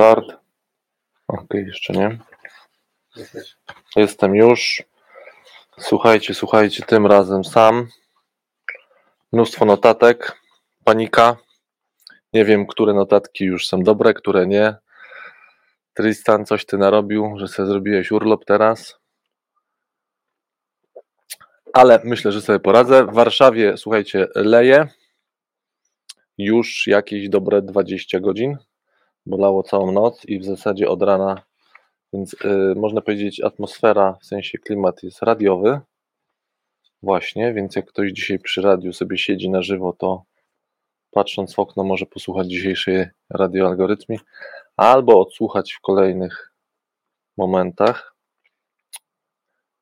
Start. Ok, jeszcze nie. Jestem już. Słuchajcie, słuchajcie, tym razem sam. Mnóstwo notatek, panika. Nie wiem, które notatki już są dobre, które nie. Tristan, coś ty narobił, że sobie zrobiłeś urlop teraz. Ale myślę, że sobie poradzę. W Warszawie, słuchajcie, leje już jakieś dobre 20 godzin. Bolało całą noc i w zasadzie od rana, więc yy, można powiedzieć, atmosfera, w sensie klimat jest radiowy. Właśnie, więc jak ktoś dzisiaj przy radiu sobie siedzi na żywo, to patrząc w okno może posłuchać dzisiejszej radioalgorytmii albo odsłuchać w kolejnych momentach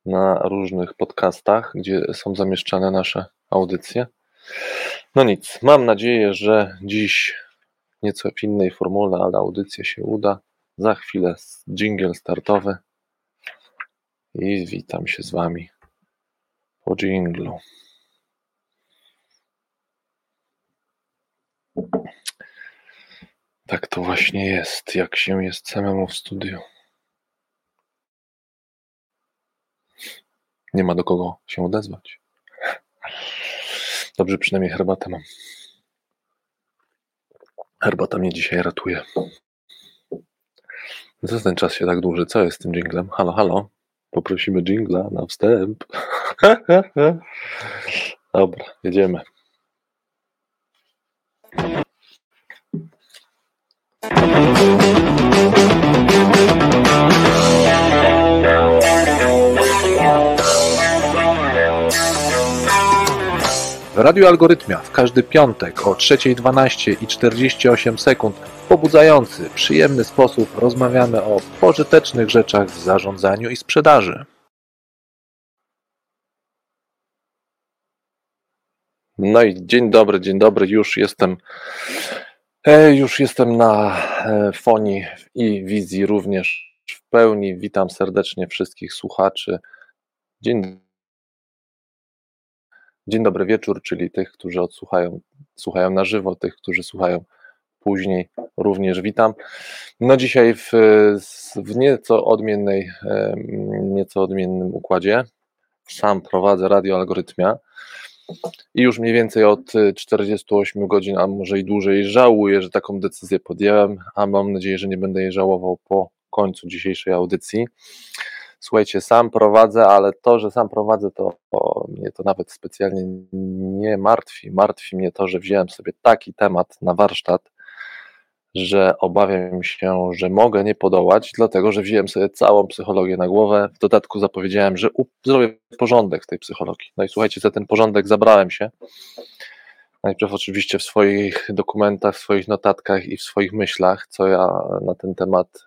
na różnych podcastach, gdzie są zamieszczane nasze audycje. No nic, mam nadzieję, że dziś nieco w innej formule, ale audycja się uda. Za chwilę jingle startowy i witam się z Wami po jinglu. Tak to właśnie jest, jak się jest samemu w studiu. Nie ma do kogo się odezwać. Dobrze, przynajmniej herbatę mam. Herbata mnie dzisiaj ratuje. Co ten czas się tak dłuży? Co jest z tym jinglem? Halo, halo. Poprosimy jingla na wstęp. Dobra, jedziemy. W Radiu Algorytmia w każdy piątek o 3.12 i 48 sekund w pobudzający, przyjemny sposób rozmawiamy o pożytecznych rzeczach w zarządzaniu i sprzedaży. No i dzień dobry, dzień dobry, już jestem e, już jestem na e, fonii i wizji również w pełni. Witam serdecznie wszystkich słuchaczy. Dzień Dzień dobry wieczór, czyli tych, którzy odsłuchają, słuchają na żywo, tych, którzy słuchają później, również witam. No dzisiaj w, w nieco odmiennej, nieco odmiennym układzie. Sam prowadzę radio Algorytmia i już mniej więcej od 48 godzin, a może i dłużej żałuję, że taką decyzję podjąłem, a mam nadzieję, że nie będę jej żałował po końcu dzisiejszej audycji. Słuchajcie, sam prowadzę, ale to, że sam prowadzę, to, to mnie to nawet specjalnie nie martwi. Martwi mnie to, że wziąłem sobie taki temat na warsztat, że obawiam się, że mogę nie podołać, dlatego że wziąłem sobie całą psychologię na głowę. W dodatku zapowiedziałem, że zrobię porządek w tej psychologii. No i słuchajcie, za ten porządek zabrałem się. Najpierw oczywiście w swoich dokumentach, w swoich notatkach i w swoich myślach, co ja na ten temat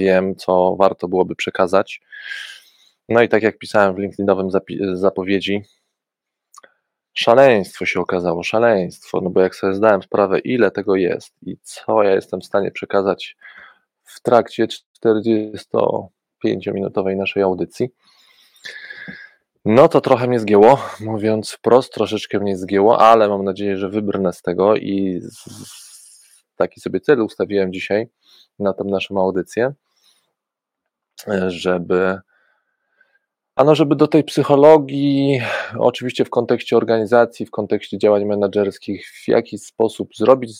wiem, co warto byłoby przekazać. No i tak jak pisałem w LinkedInowym zapowiedzi, szaleństwo się okazało, szaleństwo, no bo jak sobie zdałem sprawę, ile tego jest i co ja jestem w stanie przekazać w trakcie 45-minutowej naszej audycji, no to trochę mnie zgięło, mówiąc wprost, troszeczkę mnie zgięło, ale mam nadzieję, że wybrnę z tego i taki sobie cel ustawiłem dzisiaj na tę naszą audycję, żeby ano, żeby do tej psychologii, oczywiście w kontekście organizacji, w kontekście działań menedżerskich, w jakiś sposób zrobić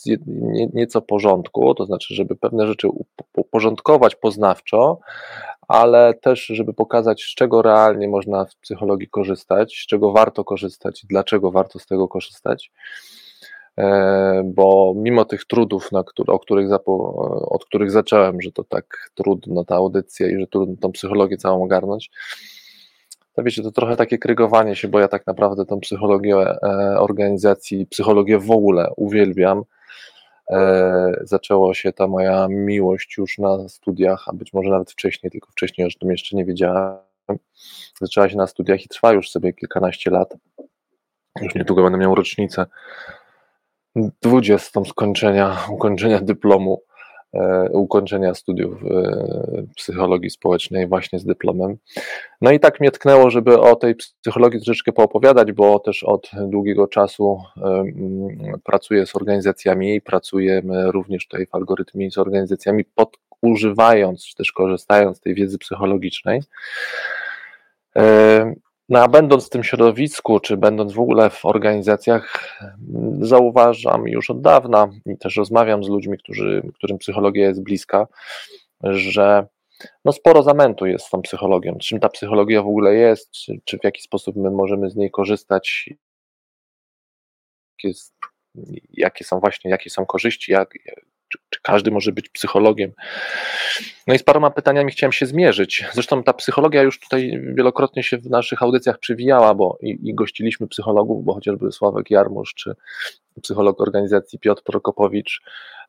nieco porządku, to znaczy, żeby pewne rzeczy uporządkować poznawczo, ale też, żeby pokazać, z czego realnie można w psychologii korzystać, z czego warto korzystać i dlaczego warto z tego korzystać. E, bo mimo tych trudów, na który, o których od których zacząłem, że to tak trudno ta audycja i że trudno tą psychologię całą ogarnąć, to wiecie, to trochę takie krygowanie się, bo ja tak naprawdę tą psychologię e, organizacji, psychologię w ogóle uwielbiam. E, zaczęło się ta moja miłość już na studiach, a być może nawet wcześniej, tylko wcześniej o tym jeszcze nie wiedziałem. Zaczęła się na studiach i trwa już sobie kilkanaście lat. Już niedługo będę miał rocznicę dwudziestą skończenia, ukończenia dyplomu ukończenia studiów psychologii społecznej właśnie z dyplomem. No i tak mnie tknęło, żeby o tej psychologii troszeczkę poopowiadać, bo też od długiego czasu pracuję z organizacjami i pracujemy również tutaj w algorytmie z organizacjami pod używając, czy też korzystając z tej wiedzy psychologicznej. No a będąc w tym środowisku, czy będąc w ogóle w organizacjach, zauważam już od dawna i też rozmawiam z ludźmi, którzy, którym psychologia jest bliska, że no sporo zamętu jest z tą psychologią. Czym ta psychologia w ogóle jest, czy, czy w jaki sposób my możemy z niej korzystać, jest, jakie są właśnie, jakie są korzyści, jak, czy, czy, każdy może być psychologiem. No i z paroma pytaniami chciałem się zmierzyć. Zresztą ta psychologia już tutaj wielokrotnie się w naszych audycjach przywijała, bo i, i gościliśmy psychologów, bo chociażby Sławek Jarmusz, czy psycholog organizacji Piotr Prokopowicz,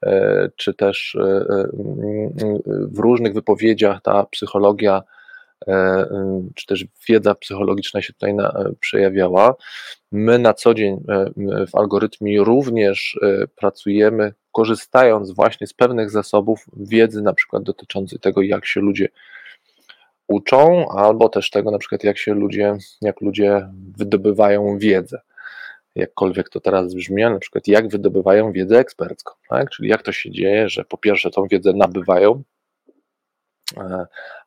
e, czy też e, e, w różnych wypowiedziach ta psychologia czy też wiedza psychologiczna się tutaj przejawiała. My na co dzień w algorytmie również pracujemy korzystając właśnie z pewnych zasobów wiedzy, na przykład dotyczącej tego, jak się ludzie uczą, albo też tego, na przykład, jak się ludzie, jak ludzie wydobywają wiedzę. Jakkolwiek to teraz brzmi, na przykład, jak wydobywają wiedzę ekspercką, tak? czyli jak to się dzieje, że po pierwsze tą wiedzę nabywają, e,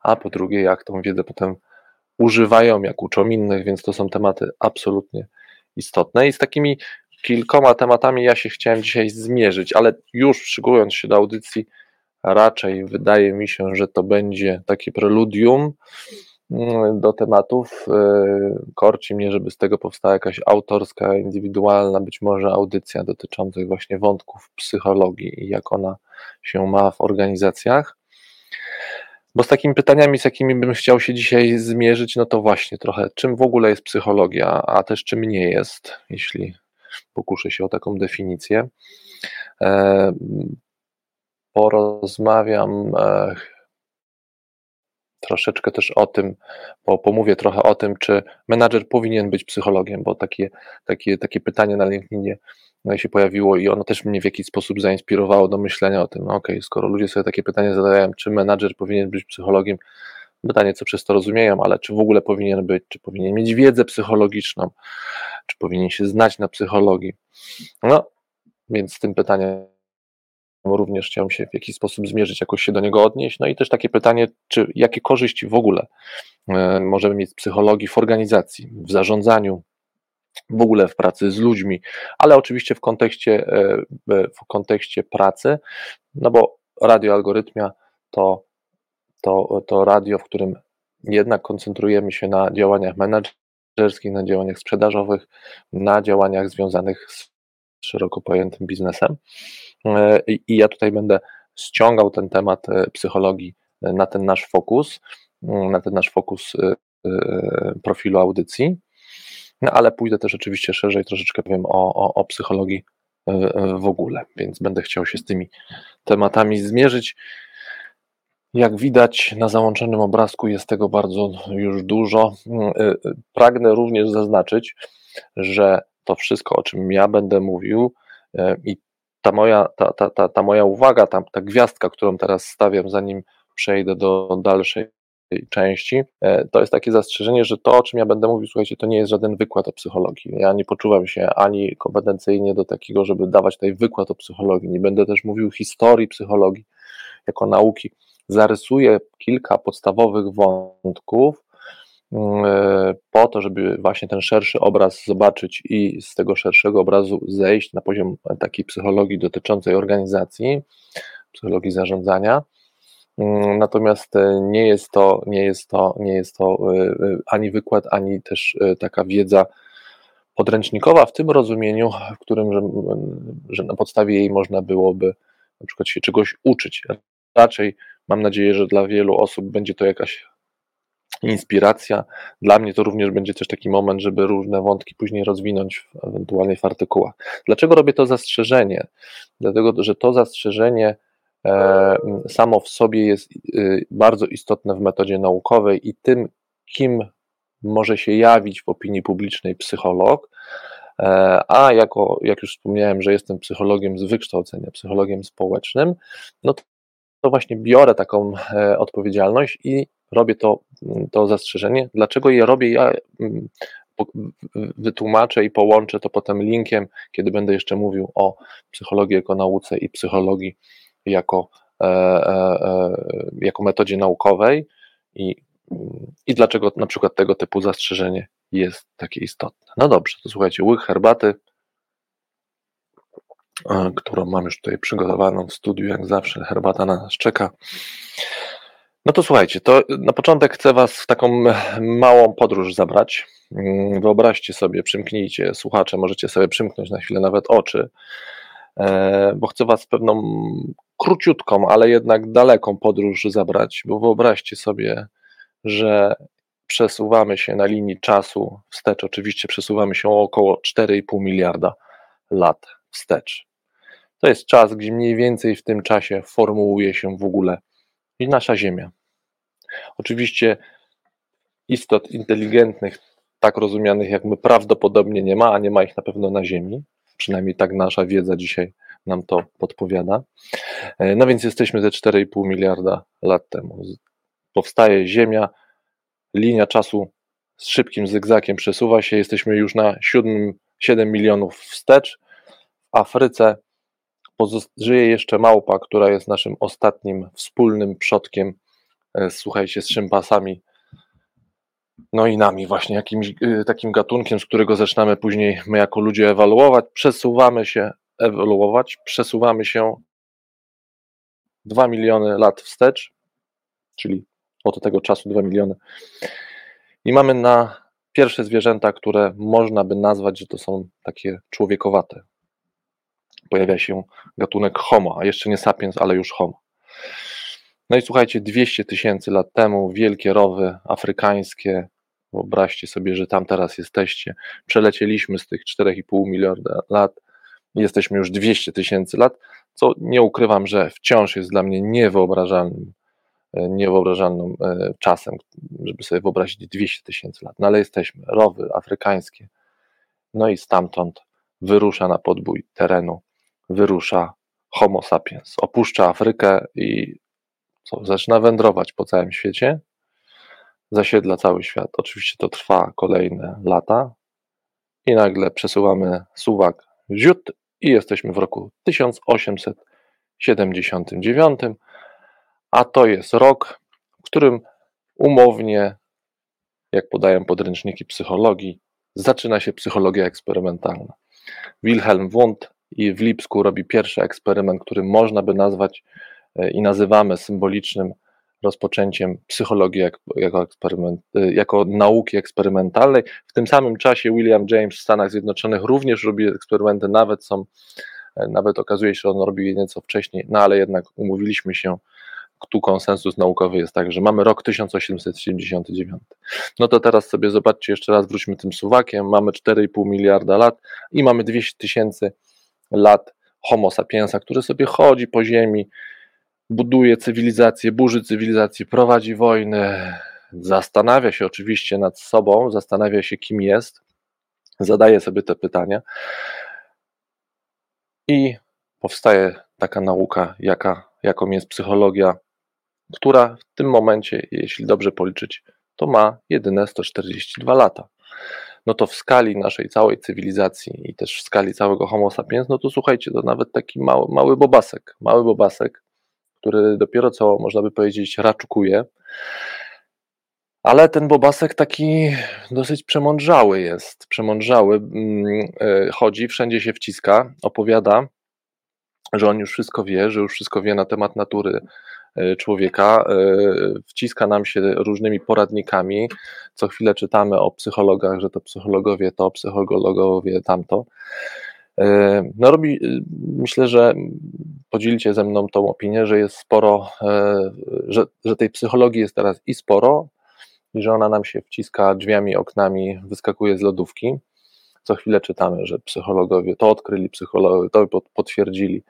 a po drugie, jak tą wiedzę potem używają, jak uczą innych, więc to są tematy absolutnie istotne. I z takimi kilkoma tematami ja się chciałem dzisiaj zmierzyć, ale już szykując się do audycji, raczej wydaje mi się, że to będzie takie preludium mm, do tematów. E, korci mnie, żeby z tego powstała jakaś autorska, indywidualna, być może audycja dotyczących właśnie wątków psychologii i jak ona się ma w organizacjach. Bo z takimi pytaniami, z jakimi bym chciał się dzisiaj zmierzyć, no to właśnie trochę, czym w ogóle jest psychologia, a też czym nie jest, jeśli pokuszę się o taką definicję. E, porozmawiam e, troszeczkę też o tym, bo pomówię trochę o tym, czy menadżer powinien być psychologiem, bo takie, takie, takie pytanie na LinkedInie się pojawiło i ono też mnie w jakiś sposób zainspirowało do myślenia o tym, no okej, okay, skoro ludzie sobie takie pytanie zadają, czy menadżer powinien być psychologiem, pytanie, co przez to rozumieją, ale czy w ogóle powinien być, czy powinien mieć wiedzę psychologiczną, czy powinien się znać na psychologii. No, więc z tym pytaniem również chciałem się w jakiś sposób zmierzyć, jakoś się do niego odnieść. No i też takie pytanie, czy jakie korzyści w ogóle e, możemy mieć z psychologii w organizacji, w zarządzaniu, w ogóle w pracy z ludźmi, ale oczywiście w kontekście, e, w kontekście pracy, no bo radioalgorytmia to to, to radio, w którym jednak koncentrujemy się na działaniach menedżerskich, na działaniach sprzedażowych, na działaniach związanych z szeroko pojętym biznesem. E, I ja tutaj będę ściągał ten temat e, psychologii e, na ten nasz fokus, na ten nasz fokus profilu audycji, no ale pójdę też oczywiście szerzej, troszeczkę powiem o, o, o psychologii w ogóle, więc będę chciał się z tymi tematami zmierzyć. Jak widać na załączonym obrazku jest tego bardzo już dużo. Mm, y, pragnę również zaznaczyć, że to wszystko, o czym ja będę mówił i ta moja, ta, ta, ta, ta moja uwaga, ta, ta gwiazdka, którą teraz stawiam, zanim przejdę do dalszej części, to jest takie zastrzeżenie, że to, o czym ja będę mówił, słuchajcie, to nie jest żaden wykład o psychologii. Ja nie poczuwam się ani kompetencyjnie do takiego, żeby dawać tutaj wykład o psychologii. Nie będę też mówił historii psychologii jako nauki zarysuję kilka podstawowych wątków mm, e, po to, żeby właśnie ten szerszy obraz zobaczyć i z tego szerszego obrazu zejść na poziom takiej psychologii dotyczącej organizacji, psychologii zarządzania. Mm, natomiast e, nie jest to, nie jest to, nie jest to e, ani wykład, ani też taka wiedza podręcznikowa w tym rozumieniu, w którym, że, że na podstawie jej można byłoby na przykład się czegoś uczyć. Raczej Mam nadzieję, że dla wielu osób będzie to jakaś inspiracja. Dla mnie to również będzie też taki moment, żeby różne wątki później rozwinąć ewentualnie w artykułach. Dlaczego robię to zastrzeżenie? Dlatego, że to zastrzeżenie e, samo w sobie jest e, bardzo istotne w metodzie naukowej i tym, kim może się jawić w opinii publicznej psycholog, e, a jako, jak już wspomniałem, że jestem psychologiem z wykształcenia, psychologiem społecznym, no to właśnie biorę taką e, odpowiedzialność i robię to, to zastrzeżenie. Dlaczego je robię? Ja mm, wytłumaczę i połączę to potem linkiem, kiedy będę jeszcze mówił o psychologii jako nauce i psychologii jako, e, e, jako metodzie naukowej i, i dlaczego na przykład tego typu zastrzeżenie jest takie istotne. No dobrze, to słuchajcie, łyk herbaty, którą mam już tutaj przygotowaną w studiu, jak zawsze herbata na nas czeka. No to słuchajcie, to na początek chcę Was w taką małą podróż zabrać. Mm, wyobraźcie sobie, przymknijcie, słuchacze, możecie sobie przymknąć na chwilę nawet oczy, e, bo chcę Was w pewną króciutką, ale jednak daleką podróż zabrać, bo wyobraźcie sobie, że przesuwamy się na linii czasu wstecz. Oczywiście przesuwamy się o około 4,5 miliarda lat wstecz. To jest czas, gdzie mniej więcej w tym czasie formułuje się w ogóle i nasza Ziemia. Oczywiście istot inteligentnych, tak rozumianych jak my, prawdopodobnie nie ma, a nie ma ich na pewno na Ziemi. Przynajmniej tak nasza wiedza dzisiaj nam to podpowiada. E, no więc jesteśmy ze 4,5 miliarda lat temu. Powstaje Ziemia, linia czasu z szybkim zygzakiem przesuwa się, jesteśmy już na 7, 7 milionów wstecz. W Afryce żyje jeszcze małpa, która jest naszym ostatnim wspólnym przodkiem, e, słuchajcie, z szympasami, no i nami właśnie, jakimś e, takim gatunkiem, z którego zaczynamy później my jako ludzie ewaluować, przesuwamy się, ewoluować, przesuwamy się 2 miliony lat wstecz, czyli od tego czasu 2 miliony. I mamy na pierwsze zwierzęta, które można by nazwać, że to są takie człowiekowate, pojawia się gatunek Homo, a jeszcze nie sapiens, ale już Homo. No i słuchajcie, 200 tysięcy lat temu wielkie rowy afrykańskie, wyobraźcie sobie, że tam teraz jesteście, przelecieliśmy z tych 4,5 miliarda lat, jesteśmy już 200 tysięcy lat, co nie ukrywam, że wciąż jest dla mnie niewyobrażalnym, e, niewyobrażalnym e, czasem, żeby sobie wyobrazić 200 tysięcy lat. No ale jesteśmy, rowy afrykańskie, no i stamtąd wyrusza na podbój terenu. Wyrusza Homo sapiens, opuszcza Afrykę i co, zaczyna wędrować po całym świecie, zasiedla cały świat. Oczywiście to trwa kolejne lata i nagle przesuwamy suwak ziut i jesteśmy w roku 1879, a to jest rok, w którym umownie, jak podają podręczniki psychologii, zaczyna się psychologia eksperymentalna. Wilhelm Wundt i w Lipsku robi pierwszy eksperyment, który można by nazwać i nazywamy symbolicznym rozpoczęciem psychologii jako, eksperyment, e, jako nauki eksperymentalnej. W tym samym czasie William James w Stanach Zjednoczonych również robi eksperymenty, nawet są, e, nawet okazuje się, że on robił je nieco wcześniej, no ale jednak umówiliśmy się, tu konsensus naukowy jest tak, że mamy rok 1879. No to teraz sobie zobaczcie, jeszcze raz wróćmy tym suwakiem, mamy 4,5 miliarda lat i mamy 200 tysięcy lat Homo sapiensa, który sobie chodzi po ziemi, buduje cywilizację, burzy cywilizację, prowadzi wojny, zastanawia się oczywiście nad sobą, zastanawia się, kim jest, zadaje sobie te pytania i powstaje taka nauka, jaka, jaką jest psychologia, która w tym momencie, jeśli dobrze policzyć, to ma jedyne 142 lata. No to w skali naszej całej cywilizacji i też w skali całego Homo sapiens, no to słuchajcie, to nawet taki mały, mały bobasek, mały bobasek, który dopiero co, można by powiedzieć, raczkuje, ale ten bobasek taki dosyć przemądrzały jest, przemądrzały, mm, e, chodzi, wszędzie się wciska, opowiada, że on już wszystko wie, że już wszystko wie na temat natury E, człowieka, e, wciska nam się różnymi poradnikami. Co chwilę czytamy o psychologach, że to psychologowie to, psychologowie tamto. E, no robi, myślę, że podzielicie ze mną tą opinię, że jest sporo, że, że tej psychologii jest teraz i sporo, i że ona nam się wciska drzwiami, oknami, wyskakuje z lodówki co chwilę czytamy, że psychologowie to odkryli, psychologowie to potwierdzili.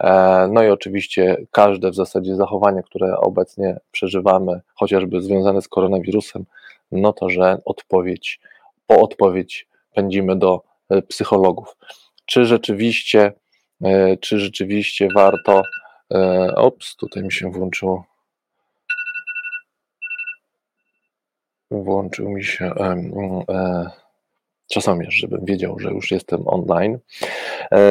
E, no i oczywiście każde w zasadzie zachowanie, które obecnie przeżywamy, chociażby związane z koronawirusem, no to, że odpowiedź, po odpowiedź pędzimy do e, psychologów. Czy rzeczywiście, e, czy rzeczywiście warto E, ops, tutaj mi się włączyło. Włączył mi się e, czasomierz, żebym wiedział, że już jestem online.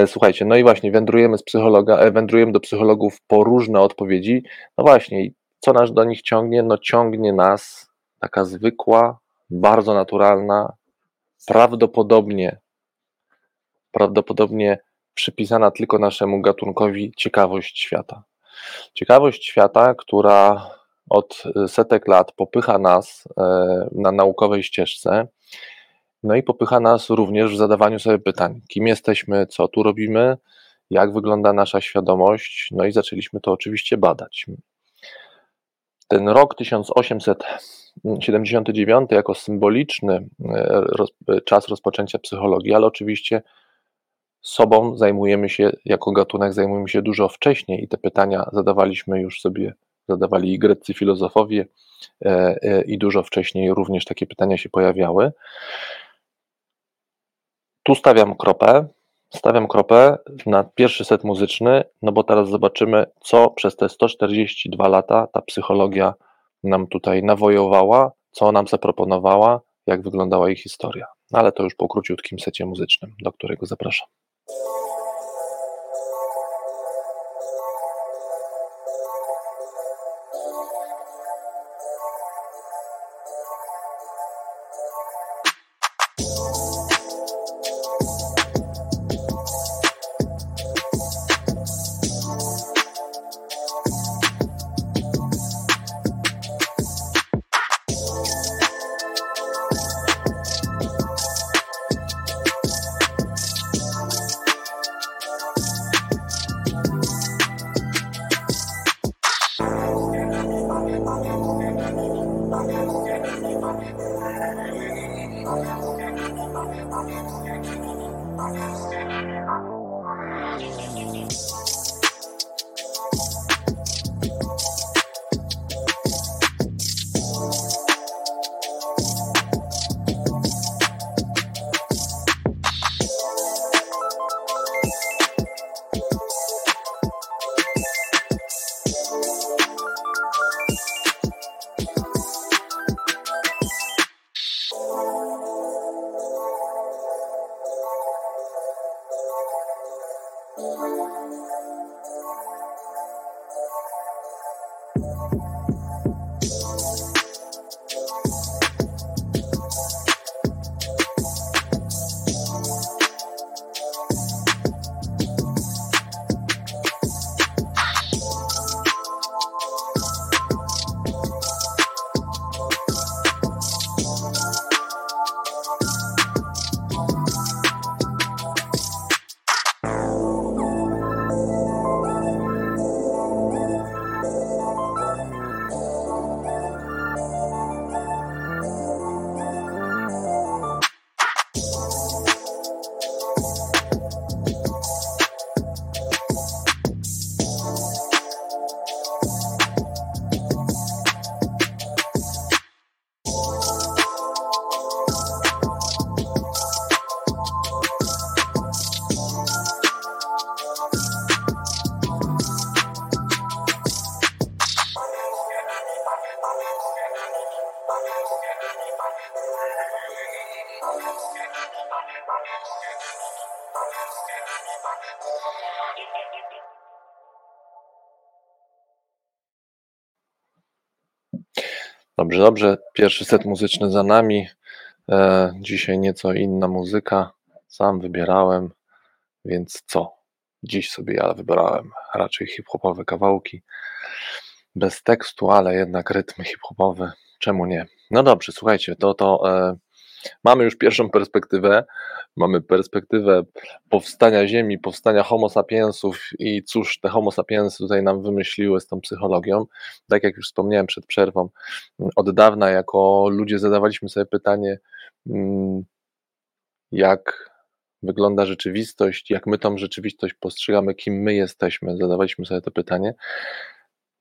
Słuchajcie, no i właśnie wędrujemy z psychologa, wędrujemy do psychologów po różne odpowiedzi. No właśnie, co nas do nich ciągnie? No ciągnie nas taka zwykła, bardzo naturalna, prawdopodobnie prawdopodobnie przypisana tylko naszemu gatunkowi ciekawość świata. Ciekawość świata, która od setek lat popycha nas e, na naukowej ścieżce, no i popycha nas również w zadawaniu sobie pytań, kim jesteśmy, co tu robimy, jak wygląda nasza świadomość, no i zaczęliśmy to oczywiście badać. Ten rok 1879 jako symboliczny e, czas rozpoczęcia psychologii, ale oczywiście sobą zajmujemy się, jako gatunek zajmujemy się dużo wcześniej i te pytania zadawaliśmy już sobie, zadawali i greccy filozofowie e, e, i dużo wcześniej również takie pytania się pojawiały. Tu stawiam kropę, stawiam kropę na pierwszy set muzyczny, no bo teraz zobaczymy, co przez te 142 lata ta psychologia nam tutaj nawojowała, co nam zaproponowała, jak wyglądała jej historia. Ale to już po króciutkim secie muzycznym, do którego zapraszam. you. Dobrze, dobrze. Pierwszy set muzyczny za nami. E, dzisiaj nieco inna muzyka. Sam wybierałem, więc co? Dziś sobie ja wybrałem raczej hip-hopowe kawałki. Bez tekstu, ale jednak rytmy hip-hopowe. Czemu nie? No dobrze, słuchajcie, to, to e, mamy już pierwszą perspektywę. Mamy perspektywę powstania Ziemi, powstania Homo sapiensów i cóż te Homo sapiensy tutaj nam wymyśliły z tą psychologią. Tak jak już wspomniałem przed przerwą, od dawna jako ludzie zadawaliśmy sobie pytanie, mm, jak wygląda rzeczywistość, jak my tą rzeczywistość postrzegamy, kim my jesteśmy. Zadawaliśmy sobie to pytanie.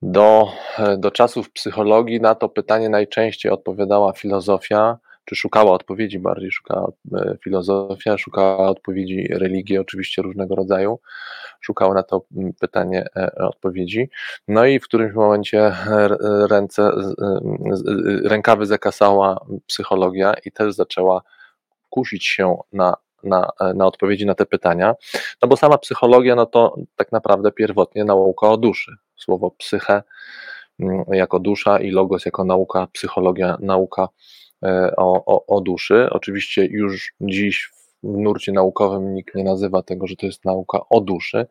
Do, do czasów psychologii na to pytanie najczęściej odpowiadała filozofia, czy szukała odpowiedzi bardziej, szukała e, filozofia, szukała odpowiedzi religia, oczywiście różnego rodzaju, szukała na to pytanie odpowiedzi. No i w którymś momencie ręce, rękawy zakasała psychologia i też zaczęła kusić się na na, na odpowiedzi na te pytania, no bo sama psychologia, no to tak naprawdę pierwotnie nauka o duszy. Słowo psyche mm, jako dusza i logos jako nauka, psychologia, nauka e, o, o, o duszy. Oczywiście już dziś w nurcie naukowym nikt nie nazywa tego, że to jest nauka o duszy.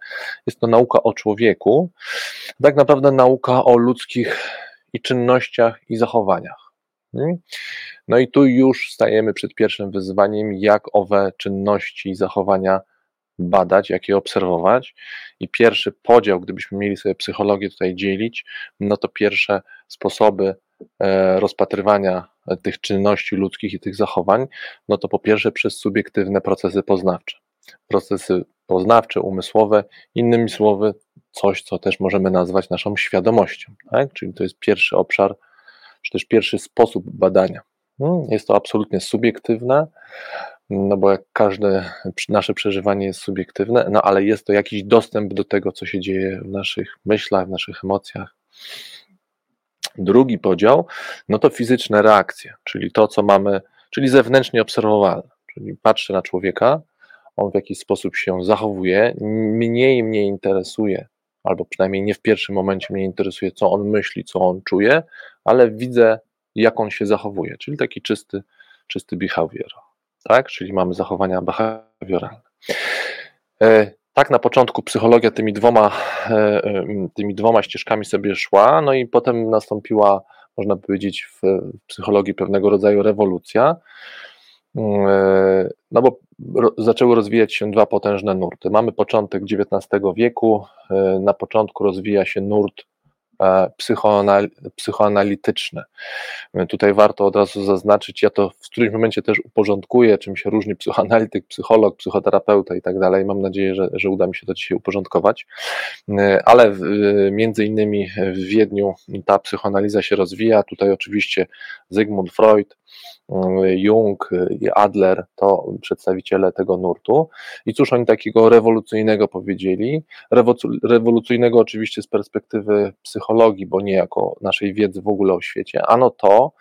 Jest to nauka o człowieku, tak naprawdę nauka o ludzkich i czynnościach i zachowaniach. Hmm? No i tu już stajemy przed pierwszym wyzwaniem, jak owe czynności i zachowania badać, jak je obserwować. I pierwszy podział, gdybyśmy mieli sobie psychologię tutaj dzielić, no to pierwsze sposoby e, rozpatrywania tych czynności ludzkich i tych zachowań, no to po pierwsze przez subiektywne procesy poznawcze. Procesy poznawcze, umysłowe, innymi słowy, coś, co też możemy nazwać naszą świadomością. Tak? Czyli to jest pierwszy obszar, czy też pierwszy sposób badania. Hmm, jest to absolutnie subiektywne, no bo jak każde nasze przeżywanie jest subiektywne, no ale jest to jakiś dostęp do tego, co się dzieje w naszych myślach, w naszych emocjach. Drugi podział, no to fizyczne reakcje, czyli to, co mamy, czyli zewnętrznie obserwowalne. Czyli patrzę na człowieka, on w jakiś sposób się zachowuje, mniej mnie interesuje, albo przynajmniej nie w pierwszym momencie mnie interesuje, co on myśli, co on czuje, ale widzę jak on się zachowuje, czyli taki czysty, czysty behavior, tak? Czyli mamy zachowania behawioralne. E, tak na początku psychologia tymi dwoma, e, e, tymi dwoma ścieżkami sobie szła, no i potem nastąpiła, można powiedzieć, w psychologii pewnego rodzaju rewolucja, no bo zaczęły rozwijać się dwa potężne nurty. Mamy początek XIX wieku, na początku rozwija się nurt E, psychoanalityczne. Tutaj warto od razu zaznaczyć, ja to w którymś momencie też uporządkuję, czym się różni psychoanalityk, psycholog, psychoterapeuta i tak dalej. Mam nadzieję, że, że uda mi się to dzisiaj uporządkować. E, ale w, między innymi w Wiedniu ta psychoanaliza się rozwija. Tutaj oczywiście Zygmunt Freud, Jung i Adler to przedstawiciele tego nurtu. I cóż oni takiego rewolucyjnego powiedzieli? Rewolucyjnego oczywiście z perspektywy psychologii, bo nie jako naszej wiedzy w ogóle o świecie. Ano to,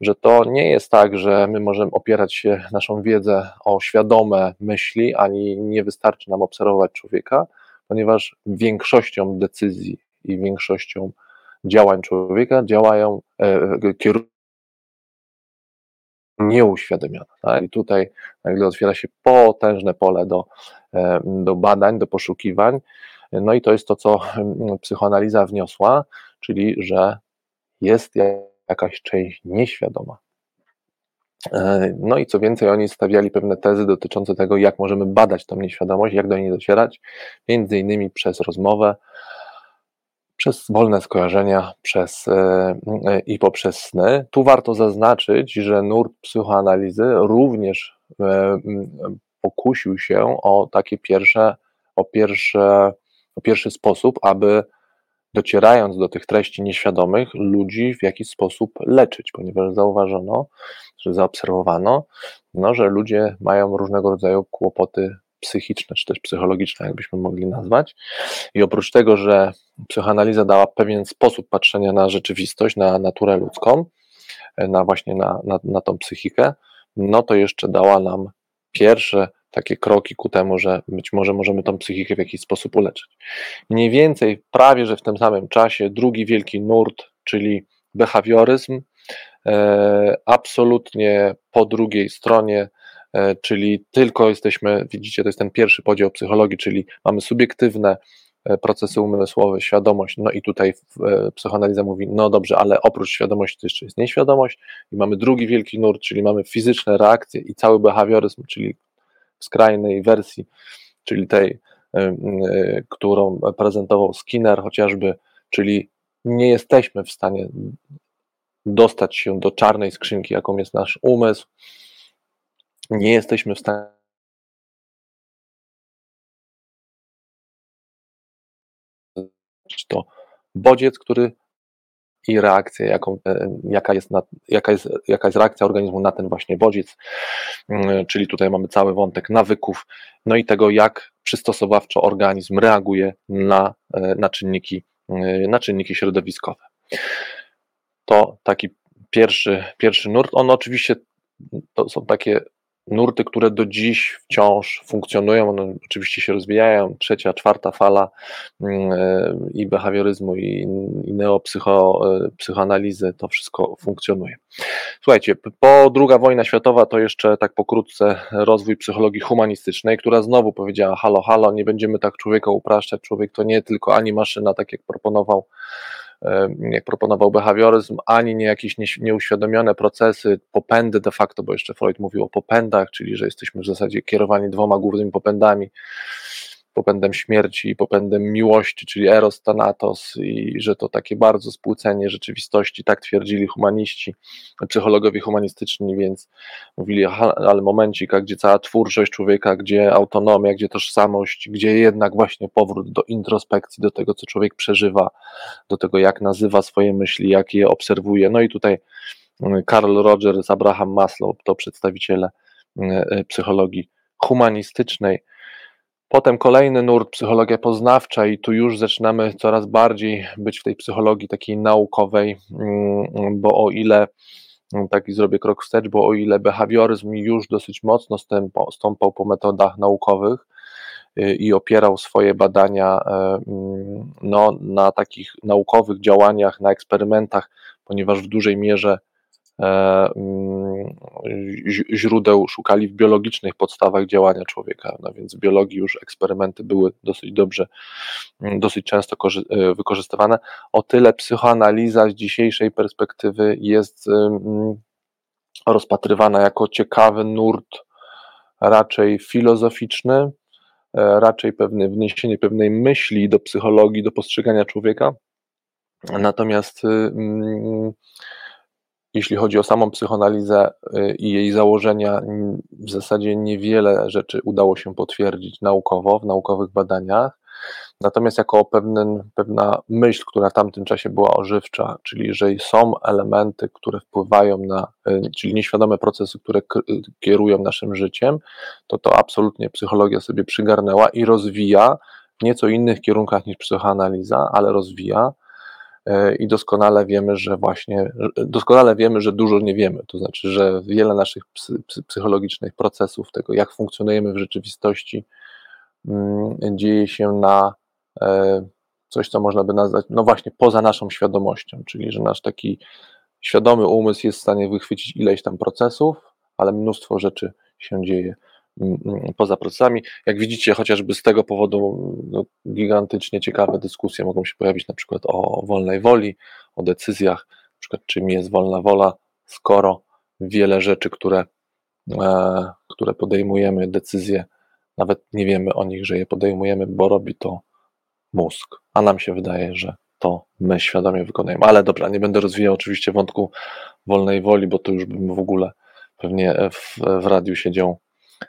że to nie jest tak, że my możemy opierać się naszą wiedzę o świadome myśli, ani nie wystarczy nam obserwować człowieka, ponieważ większością decyzji i większością działań człowieka działają, e, kierują nieuświadomiona. Tak? I tutaj nagle otwiera się potężne pole do, e, do badań, do poszukiwań. No i to jest to, co psychoanaliza wniosła, czyli że jest jakaś część nieświadoma. E, no i co więcej, oni stawiali pewne tezy dotyczące tego, jak możemy badać tą nieświadomość, jak do niej docierać, między innymi przez rozmowę, przez wolne skojarzenia przez, e, e, i poprzez sny. Tu warto zaznaczyć, że nurt psychoanalizy również e, pokusił się o takie pierwsze, o pierwsze, o pierwszy sposób, aby docierając do tych treści nieświadomych, ludzi w jakiś sposób leczyć, ponieważ zauważono, że zaobserwowano, no, że ludzie mają różnego rodzaju kłopoty psychiczne, czy też psychologiczne, jakbyśmy mogli nazwać. I oprócz tego, że psychoanaliza dała pewien sposób patrzenia na rzeczywistość, na naturę ludzką, na właśnie na, na, na tą psychikę, no to jeszcze dała nam pierwsze takie kroki ku temu, że być może możemy tą psychikę w jakiś sposób uleczyć. Mniej więcej, prawie że w tym samym czasie, drugi wielki nurt, czyli behawioryzm, e, absolutnie po drugiej stronie E, czyli tylko jesteśmy, widzicie, to jest ten pierwszy podział psychologii, czyli mamy subiektywne e, procesy umysłowe, świadomość, no i tutaj e, psychoanaliza mówi, no dobrze, ale oprócz świadomości to jeszcze jest nieświadomość i mamy drugi wielki nurt, czyli mamy fizyczne reakcje i cały behawioryzm, czyli w skrajnej wersji, czyli tej, którą prezentował Skinner chociażby, czyli nie jesteśmy w stanie dostać się do czarnej skrzynki, jaką jest nasz umysł, nie jesteśmy w stanie to bodziec, który i reakcję, jaką, jaka, jest na, jaka, jest, jaka jest reakcja organizmu na ten właśnie bodziec, czyli tutaj mamy cały wątek nawyków, no i tego, jak przystosowawczo organizm reaguje na, na, czynniki, na czynniki środowiskowe. To taki pierwszy, pierwszy nurt. On oczywiście to są takie nurty, które do dziś wciąż funkcjonują, one oczywiście się rozwijają, trzecia, czwarta fala mm, e, i behawioryzmu, i, i neopsychoanalizy, e, to wszystko funkcjonuje. Słuchajcie, po II wojna światowa to jeszcze tak pokrótce rozwój psychologii humanistycznej, która znowu powiedziała halo, halo, nie będziemy tak człowieka upraszczać, człowiek to nie tylko ani maszyna, tak jak proponował jak proponował behawioryzm, ani nie jakieś nieuświadomione procesy, popędy de facto, bo jeszcze Freud mówił o popędach, czyli że jesteśmy w zasadzie kierowani dwoma głównymi popędami, popędem śmierci i popędem miłości, czyli eros thanatos i że to takie bardzo spłucenie rzeczywistości, tak twierdzili humaniści, psychologowie humanistyczni, więc mówili, ale momencik, a gdzie cała twórczość człowieka, gdzie autonomia, gdzie tożsamość, gdzie jednak właśnie powrót do introspekcji, do tego, co człowiek przeżywa, do tego, jak nazywa swoje myśli, jak je obserwuje. No i tutaj mm, Carl Rogers, Abraham Maslow to przedstawiciele mm, e, psychologii humanistycznej, Potem kolejny nurt, psychologia poznawcza, i tu już zaczynamy coraz bardziej być w tej psychologii takiej naukowej, mm, bo o ile mm, taki zrobię krok wstecz, bo o ile behawioryzm już dosyć mocno stąpał, po metodach naukowych y, i opierał swoje badania e, mm, no, na takich naukowych działaniach, na eksperymentach, ponieważ w dużej mierze źródeł szukali w biologicznych podstawach działania człowieka, no więc w biologii już eksperymenty były dosyć dobrze, mm, dosyć często e, wykorzystywane. O tyle psychoanaliza z dzisiejszej perspektywy jest mm, rozpatrywana jako ciekawy nurt raczej filozoficzny, e, raczej pewne wniesienie pewnej myśli do psychologii, do postrzegania człowieka. Natomiast jeśli chodzi o samą psychoanalizę y, i jej założenia, w zasadzie niewiele rzeczy udało się potwierdzić naukowo, w naukowych badaniach. Natomiast jako pewien, pewna myśl, która w tamtym czasie była ożywcza, czyli że są elementy, które wpływają na, y, czyli nieświadome procesy, które kierują naszym życiem, to to absolutnie psychologia sobie przygarnęła i rozwija w nieco innych kierunkach niż psychoanaliza, ale rozwija i doskonale wiemy, że właśnie, doskonale wiemy, że dużo nie wiemy. To znaczy, że wiele naszych psychologicznych procesów, tego jak funkcjonujemy w rzeczywistości, mm, dzieje się na e, coś, co można by nazwać, no właśnie, poza naszą świadomością, czyli że nasz taki świadomy umysł jest w stanie wychwycić ileś tam procesów, ale mnóstwo rzeczy się dzieje poza procesami. Jak widzicie, chociażby z tego powodu no, gigantycznie ciekawe dyskusje mogą się pojawić na przykład o wolnej woli, o decyzjach, na przykład czym jest wolna wola, skoro wiele rzeczy, które, e, które podejmujemy, decyzje, nawet nie wiemy o nich, że je podejmujemy, bo robi to mózg, a nam się wydaje, że to my świadomie wykonujemy. Ale dobra, nie będę rozwijał oczywiście wątku wolnej woli, bo to już bym w ogóle pewnie w, w radiu siedział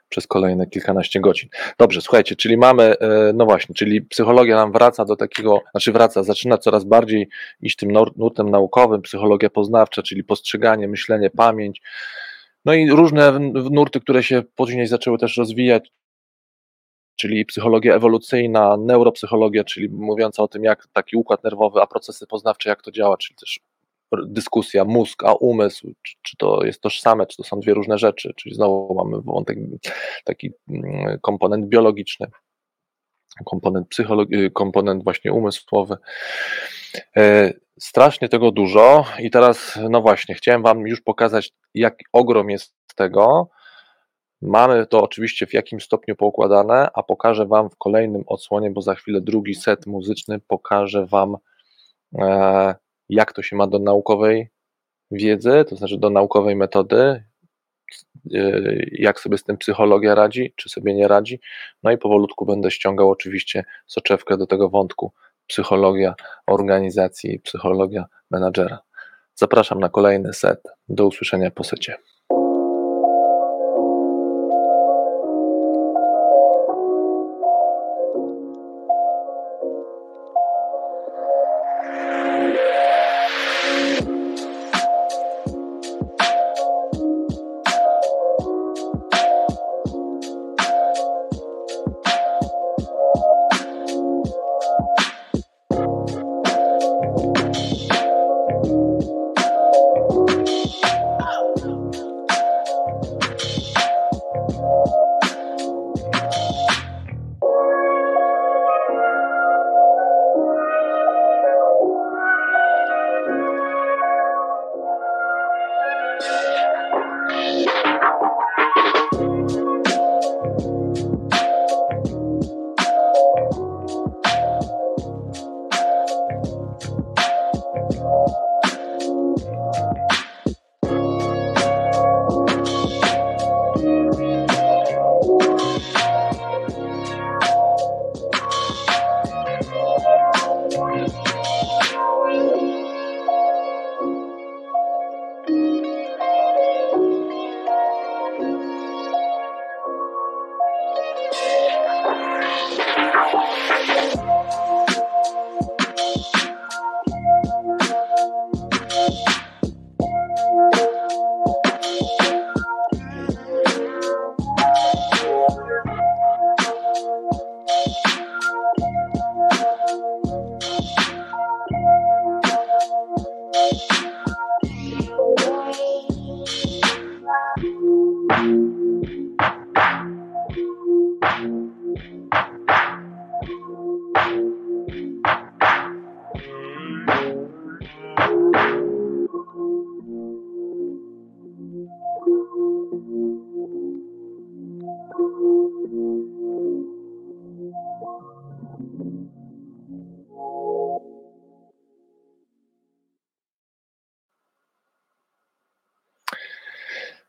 przez kolejne kilkanaście godzin. Dobrze, słuchajcie, czyli mamy, e, no właśnie, czyli psychologia nam wraca do takiego, znaczy wraca, zaczyna coraz bardziej iść tym nurtem naukowym, psychologia poznawcza, czyli postrzeganie, myślenie, pamięć, no i różne nurty, które się później zaczęły też rozwijać, czyli psychologia ewolucyjna, neuropsychologia, czyli mówiąca o tym, jak taki układ nerwowy, a procesy poznawcze, jak to działa, czyli też dyskusja mózg a umysł, czy, czy, to jest tożsame, czy to są dwie różne rzeczy, czyli znowu mamy wątek, taki mm, komponent biologiczny, komponent psychologi- komponent właśnie umysłowy. E, strasznie tego dużo i teraz, no właśnie, chciałem Wam już pokazać, jak ogrom jest tego. Mamy to oczywiście w jakim stopniu poukładane, a pokażę Wam w kolejnym odsłonie, bo za chwilę drugi set muzyczny pokażę Wam e, jak to się ma do naukowej wiedzy, to znaczy do naukowej metody, y, jak sobie z tym psychologia radzi, czy sobie nie radzi. No i powolutku będę ściągał oczywiście soczewkę do tego wątku psychologia organizacji, psychologia menadżera. Zapraszam na kolejny set. Do usłyszenia po secie.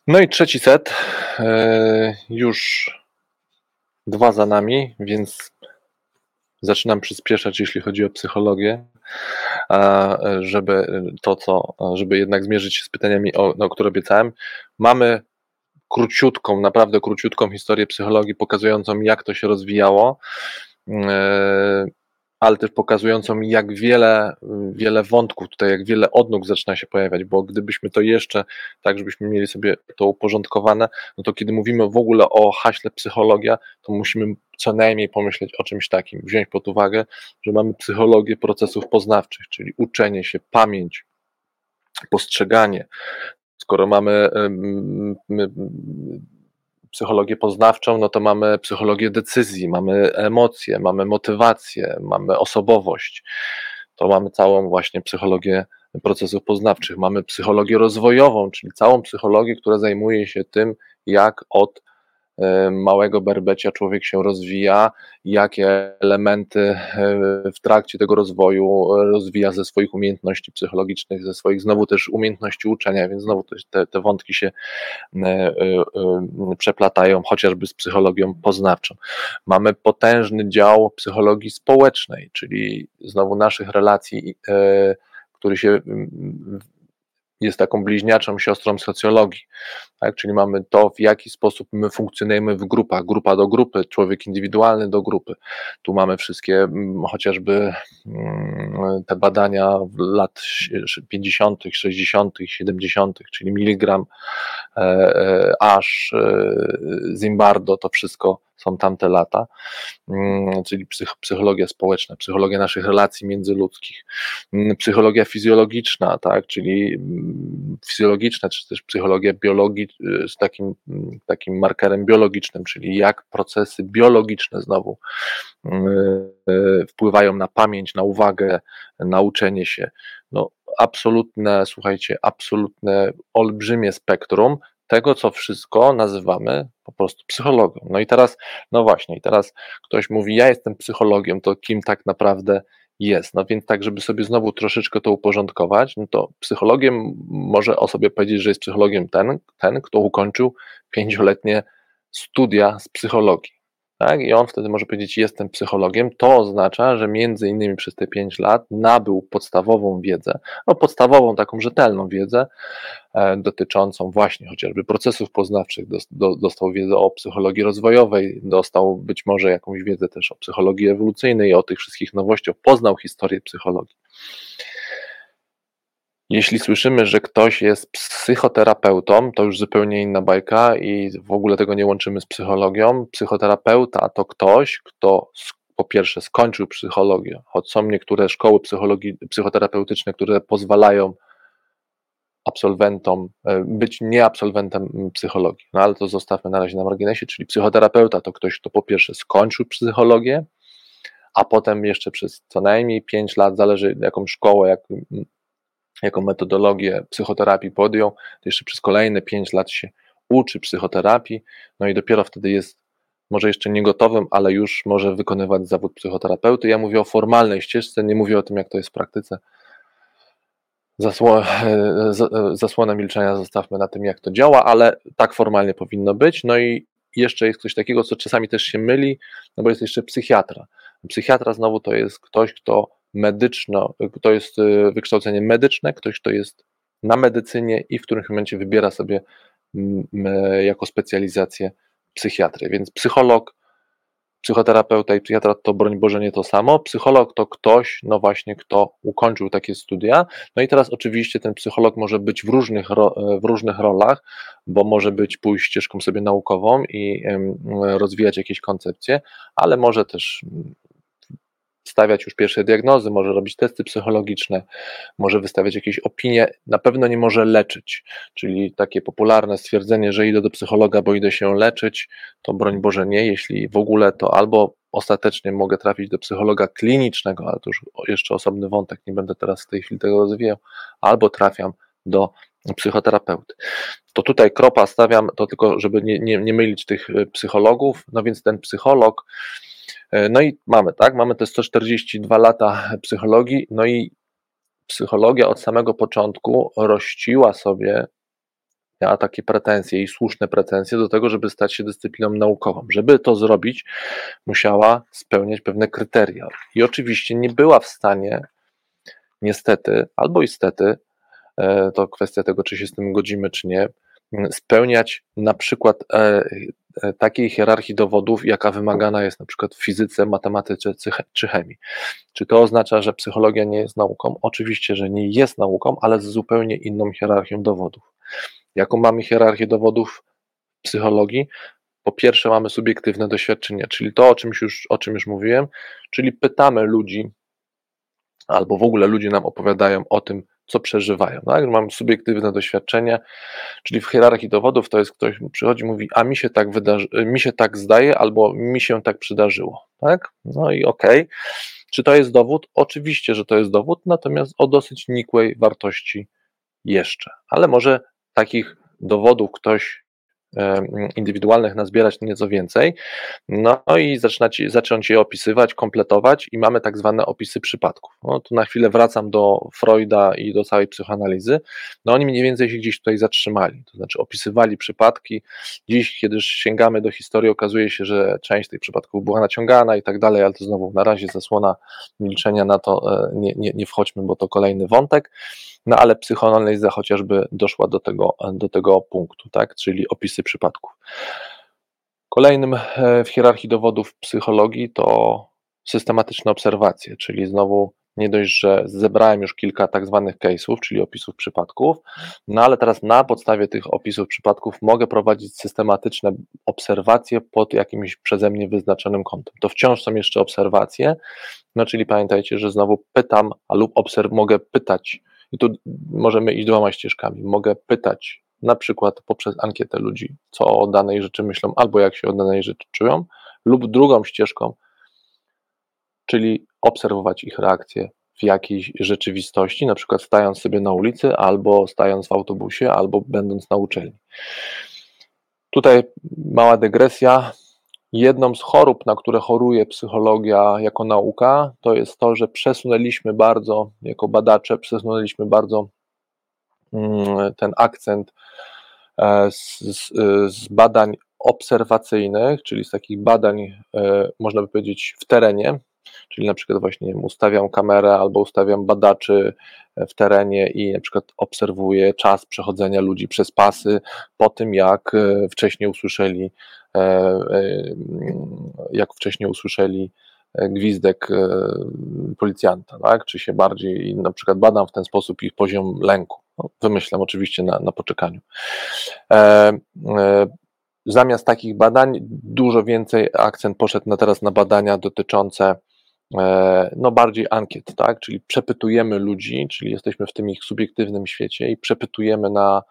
No i trzeci set, e, już dwa za nami, więc zaczynam przyspieszać, jeśli chodzi o psychologię, żeby to, co, żeby jednak zmierzyć się z pytaniami, o, o które obiecałem. Mamy króciutką, naprawdę króciutką historię psychologii, pokazującą, jak to się rozwijało. Ale też pokazującą, jak wiele, wiele wątków tutaj, jak wiele odnóg zaczyna się pojawiać, bo gdybyśmy to jeszcze, tak żebyśmy mieli sobie to uporządkowane, no to kiedy mówimy w ogóle o haśle psychologia, to musimy co najmniej pomyśleć o czymś takim, wziąć pod uwagę, że mamy psychologię procesów poznawczych, czyli uczenie się, pamięć, postrzeganie. Skoro mamy psychologię poznawczą, no to mamy psychologię decyzji, mamy emocje, mamy motywację, mamy osobowość. To mamy całą właśnie psychologię procesów poznawczych. Mamy psychologię rozwojową, czyli całą psychologię, która zajmuje się tym, jak od małego berbecia człowiek się rozwija, jakie elementy e, w trakcie tego rozwoju rozwija ze swoich umiejętności psychologicznych, ze swoich znowu też umiejętności uczenia, więc znowu te, te wątki się przeplatają, chociażby z psychologią poznawczą. Mamy potężny dział psychologii społecznej, czyli znowu naszych relacji, który się jest taką bliźniaczą siostrą socjologii, tak? czyli mamy to, w jaki sposób my funkcjonujemy w grupach, grupa do grupy, człowiek indywidualny do grupy. Tu mamy wszystkie mm, chociażby mm, te badania lat 50., 60., 70., czyli miligram, e, e, aż e, Zimbardo, to wszystko są tamte lata, mm, czyli psychologia społeczna, psychologia naszych relacji międzyludzkich, mm, psychologia fizjologiczna, tak, czyli mm, fizjologiczna, czy też psychologia biologii y, z takim, takim markerem biologicznym, czyli jak procesy biologiczne znowu y, wpływają na pamięć, na uwagę, na uczenie się. No, absolutne, słuchajcie, absolutne, olbrzymie spektrum, tego, co wszystko nazywamy po prostu psychologią. No i teraz, no właśnie, i teraz ktoś mówi, ja jestem psychologiem, to kim tak naprawdę jest? No więc tak, żeby sobie znowu troszeczkę to uporządkować, no to psychologiem może o sobie powiedzieć, że jest psychologiem ten, ten kto ukończył pięcioletnie studia z psychologii tak? I on wtedy może powiedzieć, jestem psychologiem. To oznacza, że między innymi przez te 5 lat nabył podstawową wiedzę, no podstawową taką rzetelną wiedzę e, dotyczącą właśnie chociażby procesów poznawczych, do, do, dostał wiedzę o psychologii rozwojowej, dostał być może jakąś wiedzę też o psychologii ewolucyjnej, o tych wszystkich nowościach, poznał historię psychologii. Jeśli słyszymy, że ktoś jest psychoterapeutą, to już zupełnie inna bajka i w ogóle tego nie łączymy z psychologią. Psychoterapeuta to ktoś, kto po pierwsze skończył psychologię, choć są niektóre szkoły psychologii, psychoterapeutyczne, które pozwalają absolwentom e, być nie absolwentem psychologii. No ale to zostawmy na razie na marginesie, czyli psychoterapeuta to ktoś, kto po pierwsze skończył psychologię, a potem jeszcze przez co najmniej 5 lat, zależy jaką szkołę, jak, jaką metodologię psychoterapii podjął, to jeszcze przez kolejne 5 lat się uczy psychoterapii, no i dopiero wtedy jest może jeszcze nie gotowym, ale już może wykonywać zawód psychoterapeuty. Ja mówię o formalnej ścieżce, nie mówię o tym, jak to jest w praktyce. Zasło, zasłonę milczenia zostawmy na tym, jak to działa, ale tak formalnie powinno być. No i jeszcze jest coś takiego, co czasami też się myli, no bo jest jeszcze psychiatra. Psychiatra znowu to jest ktoś, kto medyczno, to jest y, wykształcenie medyczne, ktoś, kto jest na medycynie i w którymś momencie wybiera sobie jako specjalizację psychiatrę. Więc psycholog, psychoterapeuta i psychiatra to broń Boże nie to samo. Psycholog to ktoś, no właśnie, kto ukończył takie studia. No i teraz oczywiście ten psycholog może być w różnych, w różnych rolach, bo może być pójść ścieżką sobie naukową i rozwijać jakieś koncepcje, ale może też stawiać już pierwsze diagnozy, może robić testy psychologiczne, może wystawiać jakieś opinie, na pewno nie może leczyć. Czyli takie popularne stwierdzenie, że idę do psychologa, bo idę się leczyć, to broń Boże nie, jeśli w ogóle to albo ostatecznie mogę trafić do psychologa klinicznego, ale to już jeszcze osobny wątek, nie będę teraz w tej chwili tego rozwijał, albo trafiam do psychoterapeuty. To tutaj kropa stawiam, to tylko, żeby nie, nie, nie mylić tych e, psychologów, no więc ten psycholog no i mamy, tak, mamy te 142 lata psychologii, no i psychologia od samego początku rościła sobie takie pretensje i słuszne pretensje do tego, żeby stać się dyscypliną naukową. Żeby to zrobić, musiała spełniać pewne kryteria. I oczywiście nie była w stanie, niestety, albo istety, e, to kwestia tego, czy się z tym godzimy, czy nie, spełniać na przykład e, e, takiej hierarchii dowodów, jaka wymagana jest na przykład w fizyce, matematyce czy chemii. Czy to oznacza, że psychologia nie jest nauką? Oczywiście, że nie jest nauką, ale z zupełnie inną hierarchią dowodów. Jaką mamy hierarchię dowodów w psychologii? Po pierwsze, mamy subiektywne doświadczenie, czyli to, o, czymś już, o czym już mówiłem, czyli pytamy ludzi, albo w ogóle ludzie nam opowiadają o tym, co przeżywają. Tak? Mam subiektywne doświadczenie, czyli w hierarchii dowodów to jest ktoś przychodzi i mówi, a mi się tak wydarzy, mi się tak zdaje, albo mi się tak przydarzyło. Tak? No i okej. Okay. Czy to jest dowód? Oczywiście, że to jest dowód, natomiast o dosyć nikłej wartości jeszcze. Ale może takich dowodów ktoś indywidualnych nazbierać nieco więcej, no i zaczynać, zacząć je opisywać, kompletować i mamy tak zwane opisy przypadków. No, tu na chwilę wracam do Freuda i do całej psychoanalizy. No oni mniej więcej się gdzieś tutaj zatrzymali, to znaczy opisywali przypadki. Dziś, kiedy sięgamy do historii, okazuje się, że część tych przypadków była naciągana i tak dalej, ale to znowu na razie zasłona milczenia na to e, nie, nie, nie wchodźmy, bo to kolejny wątek. No ale psychoanaliza chociażby doszła do tego, do tego punktu, tak, czyli opisy przypadków. Kolejnym e, w hierarchii dowodów psychologii to systematyczne obserwacje, czyli znowu nie dość, że zebrałem już kilka tak zwanych case'ów, czyli opisów przypadków, no ale teraz na podstawie tych opisów przypadków mogę prowadzić systematyczne obserwacje pod jakimś przeze mnie wyznaczonym kątem. To wciąż są jeszcze obserwacje, no czyli pamiętajcie, że znowu pytam, lub obserw mogę pytać i tu możemy iść dwoma ścieżkami. Mogę pytać na przykład poprzez ankietę ludzi, co o danej rzeczy myślą, albo jak się o danej rzeczy czują, lub drugą ścieżką, czyli obserwować ich reakcje w jakiejś rzeczywistości, na przykład stając sobie na ulicy, albo stając w autobusie, albo będąc na uczelni. Tutaj mała dygresja. Jedną z chorób, na które choruje psychologia jako nauka, to jest to, że przesunęliśmy bardzo, jako badacze, przesunęliśmy bardzo mm, ten akcent e, z, z, z badań obserwacyjnych, czyli z takich badań, e, można by powiedzieć, w terenie, czyli na przykład właśnie ustawiam kamerę albo ustawiam badaczy w terenie i na przykład obserwuję czas przechodzenia ludzi przez pasy po tym, jak e, wcześniej usłyszeli, e, e, jak wcześniej usłyszeli gwizdek policjanta, tak? czy się bardziej, na przykład badam w ten sposób ich poziom lęku. No, wymyślam oczywiście na, na poczekaniu. Zamiast takich badań, dużo więcej akcent poszedł na teraz na badania dotyczące E, no bardziej ankiet, tak? Czyli przepytujemy ludzi, czyli jesteśmy w tym ich subiektywnym świecie i przepytujemy na,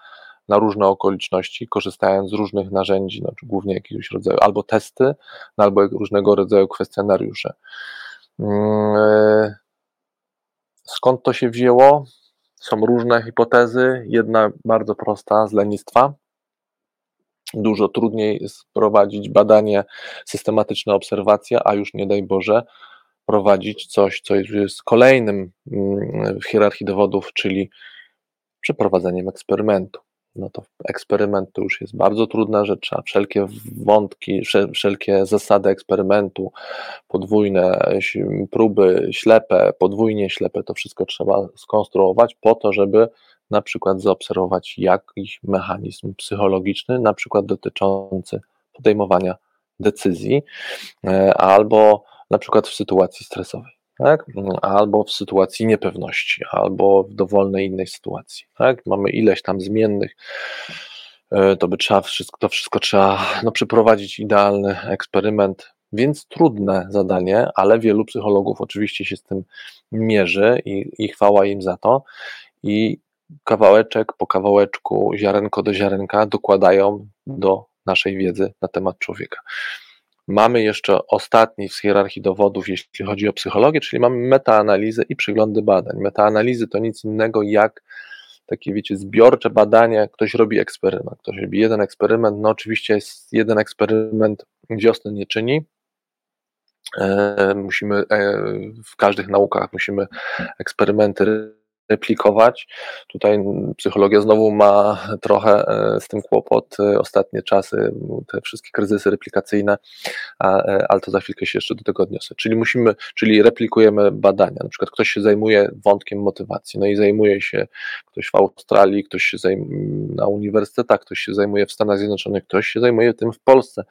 na różne okoliczności, korzystając z różnych narzędzi, no, głównie jakiegoś rodzaju albo testy, no, albo różnego rodzaju kwestionariusze. Mm, e, skąd to się wzięło? Są różne hipotezy. Jedna bardzo prosta z lenistwa. Dużo trudniej jest prowadzić badanie, systematyczne obserwacja, a już nie daj Boże, prowadzić coś, co jest kolejnym mm, w hierarchii dowodów, czyli przeprowadzeniem eksperymentu. No to eksperyment to już jest bardzo trudna rzecz, a wszelkie wątki, wszelkie zasady eksperymentu, podwójne próby, ślepe, podwójnie ślepe, to wszystko trzeba skonstruować po to, żeby na przykład zaobserwować jakiś mechanizm psychologiczny, na przykład dotyczący podejmowania decyzji, e, albo na przykład w sytuacji stresowej, tak? albo w sytuacji niepewności, albo w dowolnej innej sytuacji. Tak? Mamy ileś tam zmiennych, e, to by trzeba wszystko, to wszystko trzeba no, przeprowadzić idealny eksperyment, więc trudne zadanie, ale wielu psychologów oczywiście się z tym mierzy i, i chwała im za to. I kawałeczek po kawałeczku, ziarenko do ziarenka dokładają do naszej wiedzy na temat człowieka. Mamy jeszcze ostatni z hierarchii dowodów, jeśli chodzi o psychologię, czyli mamy metaanalizę i przeglądy badań. Metaanalizy to nic innego jak takie, wiecie, zbiorcze badanie, ktoś robi eksperyment, ktoś robi jeden eksperyment, no oczywiście jest jeden eksperyment, wiosny nie czyni, e, musimy e, w każdych naukach musimy eksperymenty replikować. Tutaj psychologia znowu ma trochę e, z tym kłopot. E, ostatnie czasy, te wszystkie kryzysy replikacyjne, e, ale to za chwilkę się jeszcze do tego odniosę. Czyli musimy, czyli replikujemy badania. Na przykład ktoś się zajmuje wątkiem motywacji, no i zajmuje się ktoś w Australii, ktoś się zajmuje na uniwersytetach, ktoś się zajmuje w Stanach Zjednoczonych, ktoś się zajmuje tym w Polsce.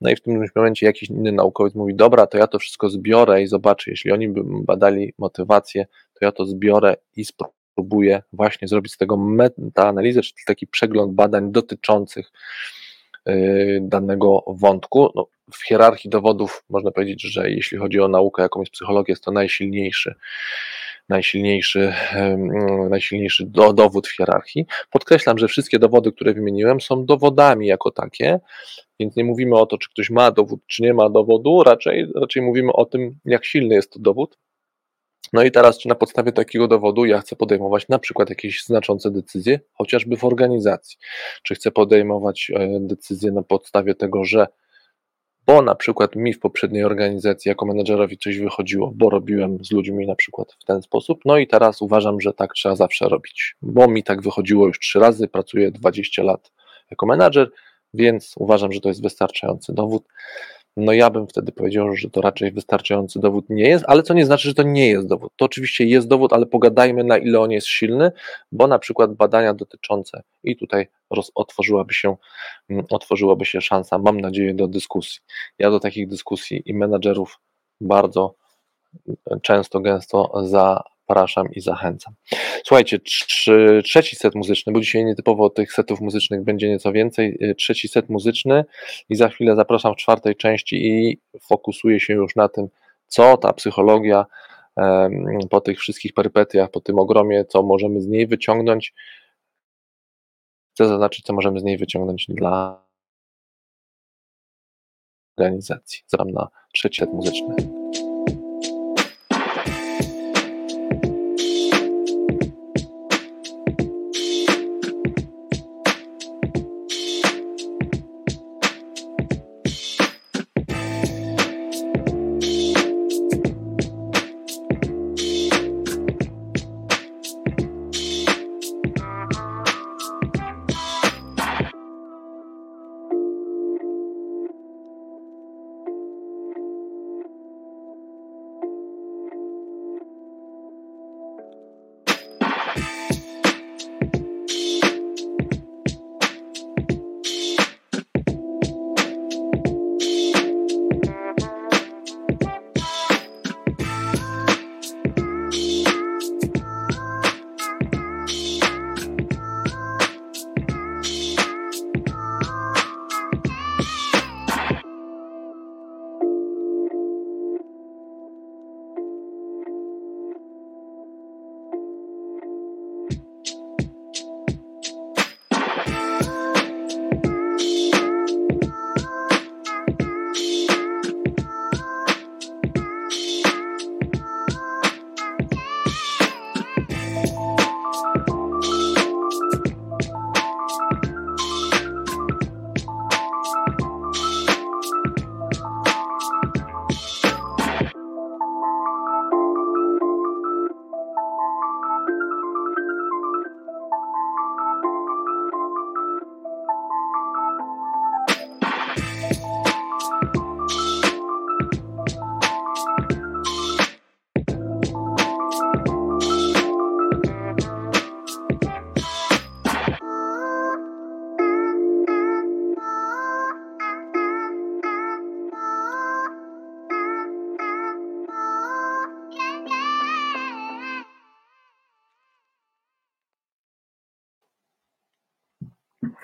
No i w tym momencie jakiś inny naukowiec mówi, dobra, to ja to wszystko zbiorę i zobaczę, jeśli oni by badali motywację, to ja to zbiorę i spróbuję właśnie zrobić z tego metaanalizę, czyli taki przegląd badań dotyczących y, danego wątku. No, w hierarchii dowodów można powiedzieć, że jeśli chodzi o naukę, jaką jest psychologia, jest to najsilniejszy, najsilniejszy, najsilniejszy dowód w hierarchii. Podkreślam, że wszystkie dowody, które wymieniłem, są dowodami jako takie, więc nie mówimy o to, czy ktoś ma dowód, czy nie ma dowodu, raczej, raczej mówimy o tym, jak silny jest to dowód no i teraz, czy na podstawie takiego dowodu ja chcę podejmować na przykład jakieś znaczące decyzje, chociażby w organizacji? Czy chcę podejmować e, decyzje na podstawie tego, że bo na przykład mi w poprzedniej organizacji jako menedżerowi coś wychodziło, bo robiłem z ludźmi na przykład w ten sposób, no i teraz uważam, że tak trzeba zawsze robić, bo mi tak wychodziło już trzy razy, pracuję 20 lat jako menedżer, więc uważam, że to jest wystarczający dowód no ja bym wtedy powiedział, że to raczej wystarczający dowód nie jest, ale co nie znaczy, że to nie jest dowód. To oczywiście jest dowód, ale pogadajmy na ile on jest silny, bo na przykład badania dotyczące i tutaj roz, otworzyłaby się, mm, otworzyłaby się szansa, mam nadzieję, do dyskusji. Ja do takich dyskusji i menadżerów bardzo mm, często, gęsto za zapraszam i zachęcam. Słuchajcie, trzy, trzeci set muzyczny, bo dzisiaj nietypowo tych setów muzycznych będzie nieco więcej. Y, trzeci set muzyczny i za chwilę zapraszam w czwartej części i fokusuję się już na tym, co ta psychologia po tych wszystkich perypetiach, po tym ogromie, co możemy z niej wyciągnąć. Chcę zaznaczyć, co możemy z niej wyciągnąć dla organizacji. Zapraszam na trzeci set muzyczny.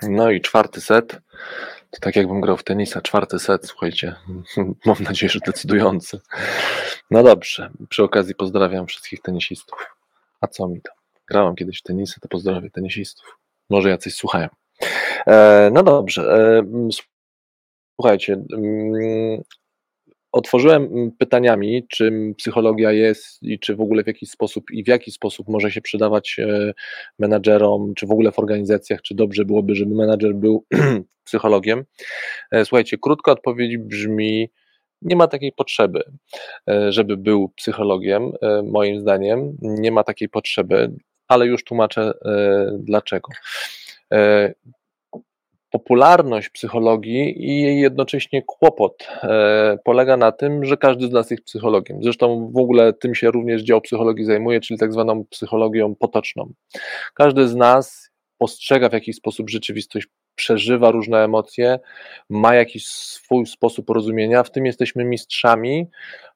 No i czwarty set, to tak jakbym grał w tenisa, czwarty set, słuchajcie, mam nadzieję, że decydujący. No dobrze, przy okazji pozdrawiam wszystkich tenisistów. A co mi to? Grałem kiedyś w tenisy, to pozdrawiam tenisistów. Może jacyś słuchają. E, no dobrze, e, słuchajcie, Otworzyłem mm, pytaniami, czym psychologia jest i czy w ogóle w jakiś sposób i w jaki sposób może się przydawać e, menadżerom, czy w ogóle w organizacjach, czy dobrze byłoby, żeby menadżer był psychologiem. E, słuchajcie, krótka odpowiedź brzmi nie ma takiej potrzeby, e, żeby był psychologiem, moim zdaniem. Nie ma takiej potrzeby, ale już tłumaczę dlaczego. Popularność psychologii i jej jednocześnie kłopot polega na tym, że każdy z nas jest psychologiem. Zresztą w ogóle tym się również dział psychologii zajmuje, czyli tak zwaną psychologią potoczną. Każdy z nas postrzega w jakiś sposób rzeczywistość przeżywa różne emocje, ma jakiś swój sposób rozumienia, w tym jesteśmy mistrzami,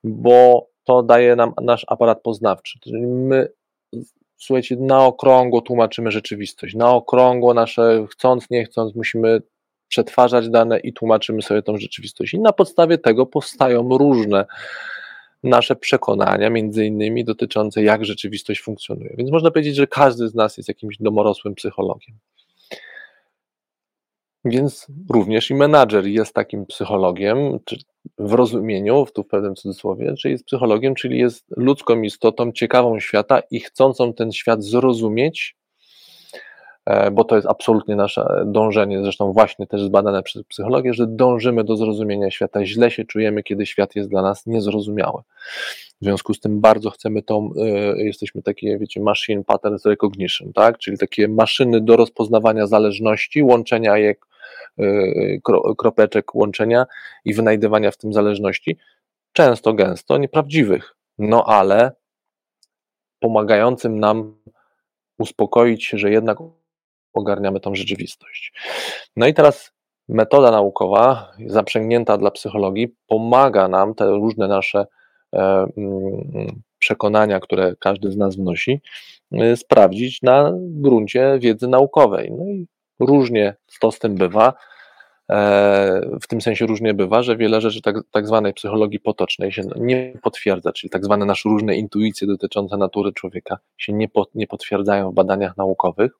bo to daje nam nasz aparat poznawczy. Czyli my, słuchajcie, na okrągło tłumaczymy rzeczywistość, na okrągło nasze, chcąc, nie chcąc, musimy przetwarzać dane i tłumaczymy sobie tą rzeczywistość. I na podstawie tego powstają różne nasze przekonania, między innymi dotyczące jak rzeczywistość funkcjonuje. Więc można powiedzieć, że każdy z nas jest jakimś domorosłym psychologiem. Więc również i menadżer jest takim psychologiem, w rozumieniu, tu w pewnym cudzysłowie, czyli jest psychologiem, czyli jest ludzką istotą, ciekawą świata i chcącą ten świat zrozumieć, e, bo to jest absolutnie nasze dążenie, zresztą właśnie też zbadane przez psychologię, że dążymy do zrozumienia świata. Źle się czujemy, kiedy świat jest dla nas niezrozumiały. W związku z tym bardzo chcemy tą, y, jesteśmy takie, wiecie, machine patterns recognition, tak? Czyli takie maszyny do rozpoznawania zależności, łączenia je Y, kropeczek łączenia i wynajdywania w tym zależności, często gęsto nieprawdziwych, no ale pomagającym nam uspokoić się, że jednak ogarniamy tą rzeczywistość. No i teraz metoda naukowa, zaprzęgnięta dla psychologii, pomaga nam te różne nasze e, przekonania, które każdy z nas wnosi, y, sprawdzić na gruncie wiedzy naukowej. No i różnie to z tym bywa. E, w tym sensie różnie bywa, że wiele rzeczy tak, tak zwanej psychologii potocznej się nie potwierdza, czyli tak zwane nasze różne intuicje dotyczące natury człowieka się nie, po, nie potwierdzają w badaniach naukowych.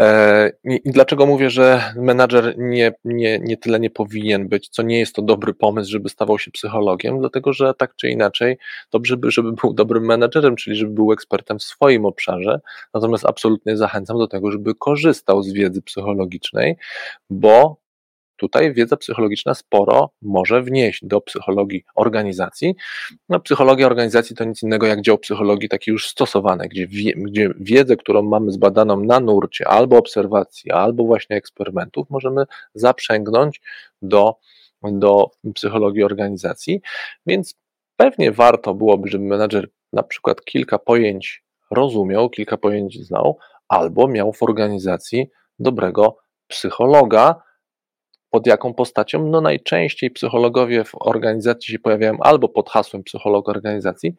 E, I dlaczego mówię, że menadżer nie, nie, nie tyle nie powinien być, co nie jest to dobry pomysł, żeby stawał się psychologiem, dlatego że tak czy inaczej dobrze by, żeby był dobrym menadżerem, czyli żeby był ekspertem w swoim obszarze, natomiast absolutnie zachęcam do tego, żeby korzystał z wiedzy psychologicznej, bo Tutaj wiedza psychologiczna sporo może wnieść do psychologii organizacji. No, psychologia organizacji to nic innego jak dział psychologii taki już stosowany, gdzie, wie, gdzie wiedzę, którą mamy zbadaną na nurcie albo obserwacji, albo właśnie eksperymentów, możemy zaprzęgnąć do, do psychologii organizacji. Więc pewnie warto byłoby, żeby menadżer na przykład kilka pojęć rozumiał, kilka pojęć znał, albo miał w organizacji dobrego psychologa, pod jaką postacią? No najczęściej psychologowie w organizacji się pojawiają albo pod hasłem psycholog organizacji,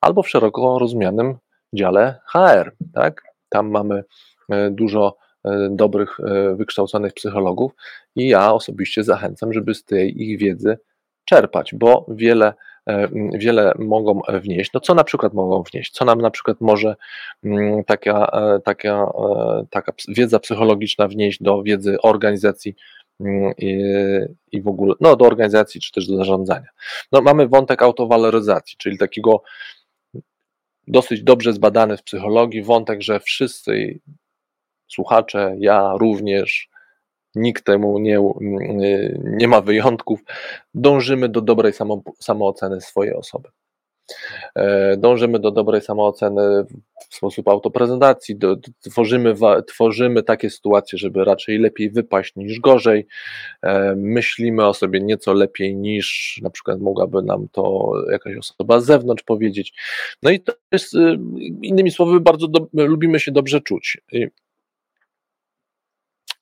albo w szeroko rozumianym dziale HR, tak? Tam mamy e, dużo e, dobrych, e, wykształconych psychologów i ja osobiście zachęcam, żeby z tej ich wiedzy czerpać, bo wiele, wiele mogą wnieść. No co na przykład mogą wnieść? Co nam na przykład może taka, taka, taka wiedza psychologiczna wnieść do wiedzy organizacji i, i w ogóle, no do organizacji czy też do zarządzania. No mamy wątek autowaloryzacji, czyli takiego dosyć dobrze zbadany w psychologii wątek, że wszyscy słuchacze, ja również, nikt temu nie, nie ma wyjątków, dążymy do dobrej samo, samooceny swojej osoby. E, dążymy do dobrej samooceny w sposób autoprezentacji, do, tworzymy, tworzymy takie sytuacje, żeby raczej lepiej wypaść niż gorzej. E, myślimy o sobie nieco lepiej niż na przykład mogłaby nam to jakaś osoba z zewnątrz powiedzieć. No i to jest, y, innymi słowy, bardzo do, lubimy się dobrze czuć.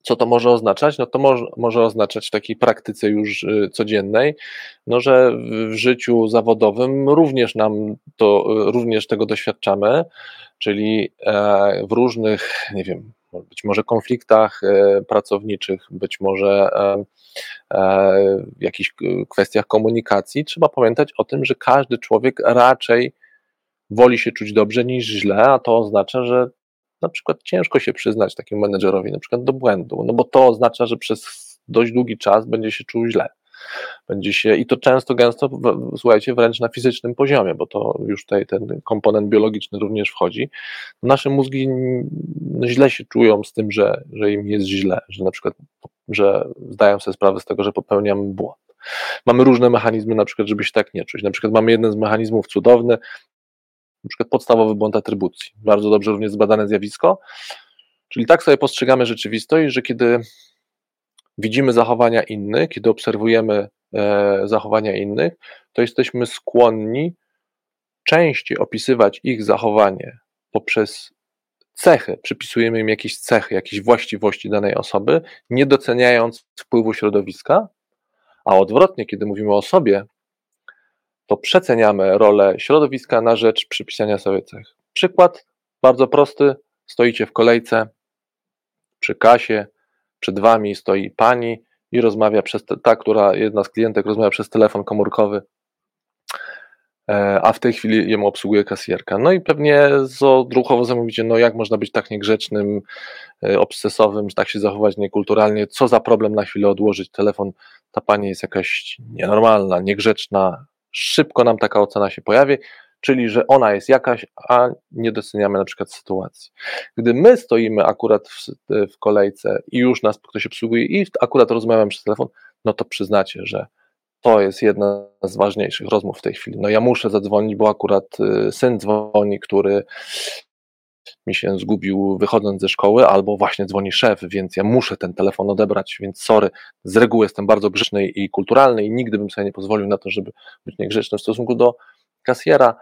Co to może oznaczać? No to może, może oznaczać w takiej praktyce już y, codziennej, no że w życiu zawodowym również nam to, y, również tego doświadczamy, czyli e, w różnych, nie wiem, być może konfliktach e, pracowniczych, być może e, w jakichś kwestiach komunikacji, trzeba pamiętać o tym, że każdy człowiek raczej woli się czuć dobrze niż źle, a to oznacza, że na przykład ciężko się przyznać takiemu menedżerowi na przykład do błędu, no bo to oznacza, że przez dość długi czas będzie się czuł źle. Będzie się, i to często, gęsto, słuchajcie, wręcz na fizycznym poziomie, bo to już tutaj ten komponent biologiczny również wchodzi. Nasze mózgi źle się czują z tym, że, że im jest źle, że na przykład, że zdają sobie sprawę z tego, że popełniam błąd. Mamy różne mechanizmy, na przykład, żeby się tak nie czuć. Na przykład mamy jeden z mechanizmów cudowny, na przykład podstawowy błąd atrybucji. Bardzo dobrze również zbadane zjawisko. Czyli tak sobie postrzegamy rzeczywistość, że kiedy widzimy zachowania innych, kiedy obserwujemy e, zachowania innych, to jesteśmy skłonni częściej opisywać ich zachowanie poprzez cechy, przypisujemy im jakieś cechy, jakieś właściwości danej osoby, nie doceniając wpływu środowiska, a odwrotnie, kiedy mówimy o sobie, to przeceniamy rolę środowiska na rzecz przypisania sobie cech. Przykład bardzo prosty: stoicie w kolejce przy kasie, przed wami stoi pani i rozmawia przez te, ta, która jedna z klientek rozmawia przez telefon komórkowy E, a w tej chwili ją obsługuje kasjerka. No i pewnie z odruchowo zamówicie, no jak można być tak niegrzecznym, e, obsesowym, tak się zachować niekulturalnie, co za problem na chwilę odłożyć telefon, ta pani jest jakaś nienormalna, niegrzeczna, szybko nam taka ocena się pojawi, czyli że ona jest jakaś, a nie doceniamy na przykład sytuacji. Gdy my stoimy akurat w, w kolejce i już nas ktoś obsługuje i akurat rozmawiam przez telefon, no to przyznacie, że to jest jedna z ważniejszych rozmów w tej chwili. No ja muszę zadzwonić, bo akurat y, syn dzwoni, który mi się zgubił wychodząc ze szkoły, albo właśnie dzwoni szef, więc ja muszę ten telefon odebrać, więc sorry, z reguły jestem bardzo grzeczny i kulturalny i nigdy bym sobie nie pozwolił na to, żeby być niegrzeczny w stosunku do kasjera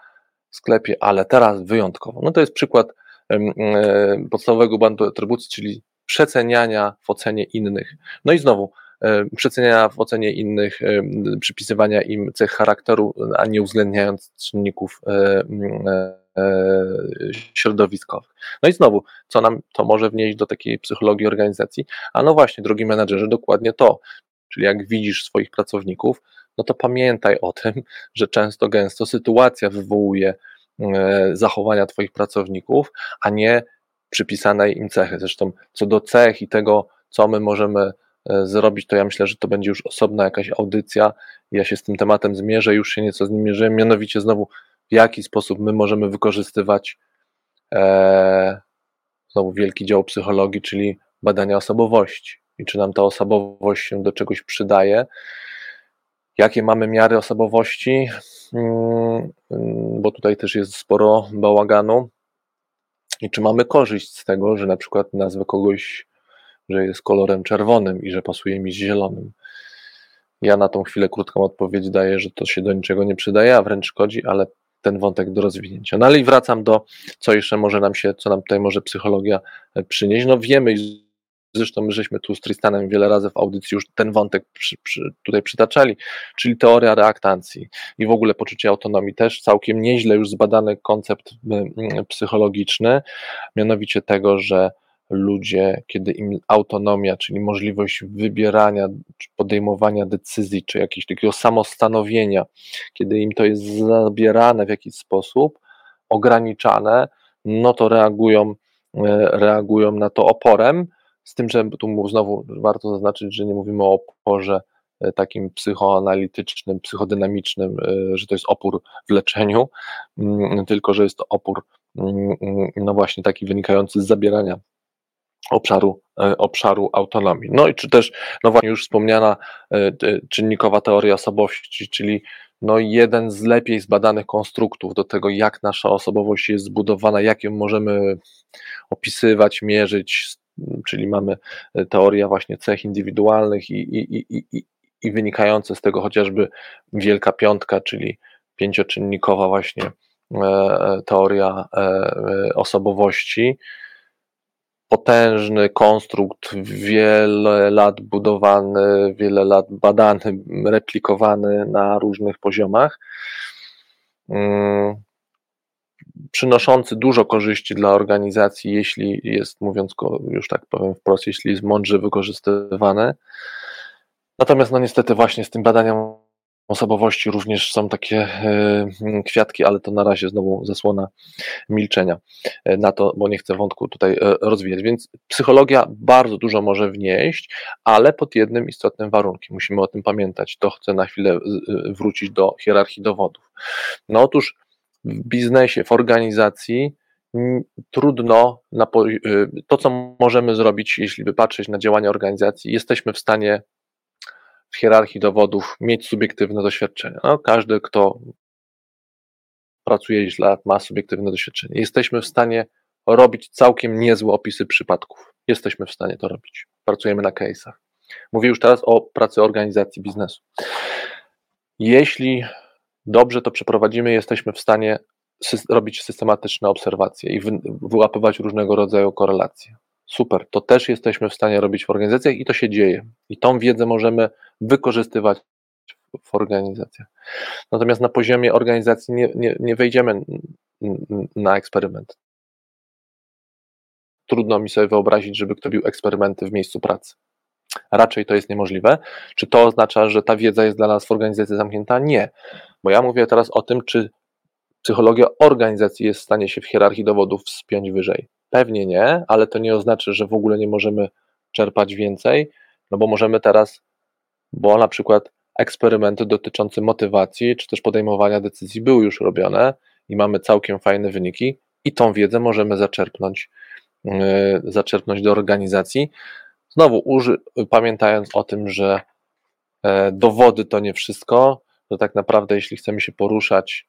w sklepie, ale teraz wyjątkowo. No to jest przykład e, podstawowego bandu atrybucji, czyli przeceniania w ocenie innych. No i znowu, E, przeceniania w ocenie innych, e, przypisywania im cech charakteru, a nie uwzględniając czynników środowiskowych. No i znowu, co nam to może wnieść do takiej psychologii organizacji? A no właśnie, drogi menedżerze, dokładnie to. Czyli jak widzisz swoich pracowników, no to pamiętaj o tym, że często gęsto sytuacja wywołuje zachowania Twoich pracowników, a nie przypisane im cechy. Zresztą co do cech i tego, co my możemy E, zrobić, to ja myślę, że to będzie już osobna jakaś audycja. Ja się z tym tematem zmierzę, już się nieco z nim mierzyłem, mianowicie znowu jaki sposób my możemy wykorzystywać e, znowu wielki dział psychologii, czyli badania osobowości i czy nam ta osobowość się do czegoś przydaje. Jakie mamy miary osobowości? Mm, bo tutaj też jest sporo bałaganu. I czy mamy korzyść z tego, że na przykład nazwę kogoś że jest kolorem czerwonym i że pasuje mi z zielonym. Ja na tą chwilę krótką odpowiedź daję, że to się do niczego nie przydaje, a wręcz szkodzi, ale ten wątek do rozwinięcia. No ale i wracam do, co jeszcze może nam się, co nam tutaj może psychologia e, przynieść. No wiemy, zresztą my żeśmy tu z Tristanem wiele razy w audycji już ten wątek przy, przy, tutaj przytaczali, czyli teoria reaktancji i w ogóle poczucie autonomii, też całkiem nieźle już zbadany koncept psychologiczny, mianowicie tego, że ludzie, kiedy im autonomia, czyli możliwość wybierania, czy podejmowania decyzji, czy jakiegoś takiego samostanowienia, kiedy im to jest zabierane w jakiś sposób, ograniczane, no to reagują, e, reagują na to oporem. Z tym, że tu znowu warto zaznaczyć, że nie mówimy o oporze e, takim psychoanalitycznym, psychodynamicznym, e, że to jest opór w leczeniu, mm, tylko że jest to opór, mm, mm, no właśnie taki wynikający z zabierania obszaru, e, obszaru autonomii. No i czy też, no właśnie już wspomniana e, czynnikowa teoria osobowości, czyli no jeden z lepiej zbadanych konstruktów do tego, jak nasza osobowość jest zbudowana, jak ją możemy opisywać, mierzyć, czyli mamy e, teoria właśnie cech indywidualnych i, i, i, i, i wynikające z tego chociażby Wielka Piątka, czyli pięcioczynnikowa właśnie teoria osobowości, potężny konstrukt, wiele lat budowany, wiele lat badany, replikowany na różnych poziomach, mm, przynoszący dużo korzyści dla organizacji, jeśli jest, mówiąc już tak powiem wprost, jeśli jest mądrze wykorzystywany. Natomiast no niestety właśnie z tym badaniem osobowości również są takie e, kwiatki, ale to na razie znowu zasłona milczenia e, na to, bo nie chcę wątku tutaj e, rozwijać. Więc psychologia bardzo dużo może wnieść, ale pod jednym istotnym warunkiem. Musimy o tym pamiętać. To chcę na chwilę wrócić do hierarchii dowodów. No otóż w biznesie, w organizacji trudno, to co możemy zrobić, jeśli by patrzeć na działania organizacji, jesteśmy w stanie w hierarchii dowodów mieć subiektywne doświadczenie. No, każdy, kto pracuje lat, ma subiektywne doświadczenie. Jesteśmy w stanie robić całkiem niezłe opisy przypadków. Jesteśmy w stanie to robić. Pracujemy na case'ach. Mówię już teraz o pracy organizacji biznesu. Jeśli dobrze to przeprowadzimy, jesteśmy w stanie robić systematyczne obserwacje i wyłapywać różnego rodzaju korelacje. Super, to też jesteśmy w stanie robić w organizacjach i to się dzieje. I tą wiedzę możemy wykorzystywać w organizacjach. Natomiast na poziomie organizacji nie, nie, nie wejdziemy na eksperyment. Trudno mi sobie wyobrazić, żeby ktoś robił eksperymenty w miejscu pracy. Raczej to jest niemożliwe. Czy to oznacza, że ta wiedza jest dla nas w organizacji zamknięta? Nie. Bo ja mówię teraz o tym, czy psychologia organizacji jest w stanie się w hierarchii dowodów wspiąć wyżej. Pewnie nie, ale to nie oznacza, że w ogóle nie możemy czerpać więcej, no bo możemy teraz, bo na przykład eksperymenty dotyczące motywacji czy też podejmowania decyzji były już robione i mamy całkiem fajne wyniki i tą wiedzę możemy zaczerpnąć, yy, zaczerpnąć do organizacji. Znowu uży, pamiętając o tym, że e, dowody to nie wszystko, że tak naprawdę jeśli chcemy się poruszać,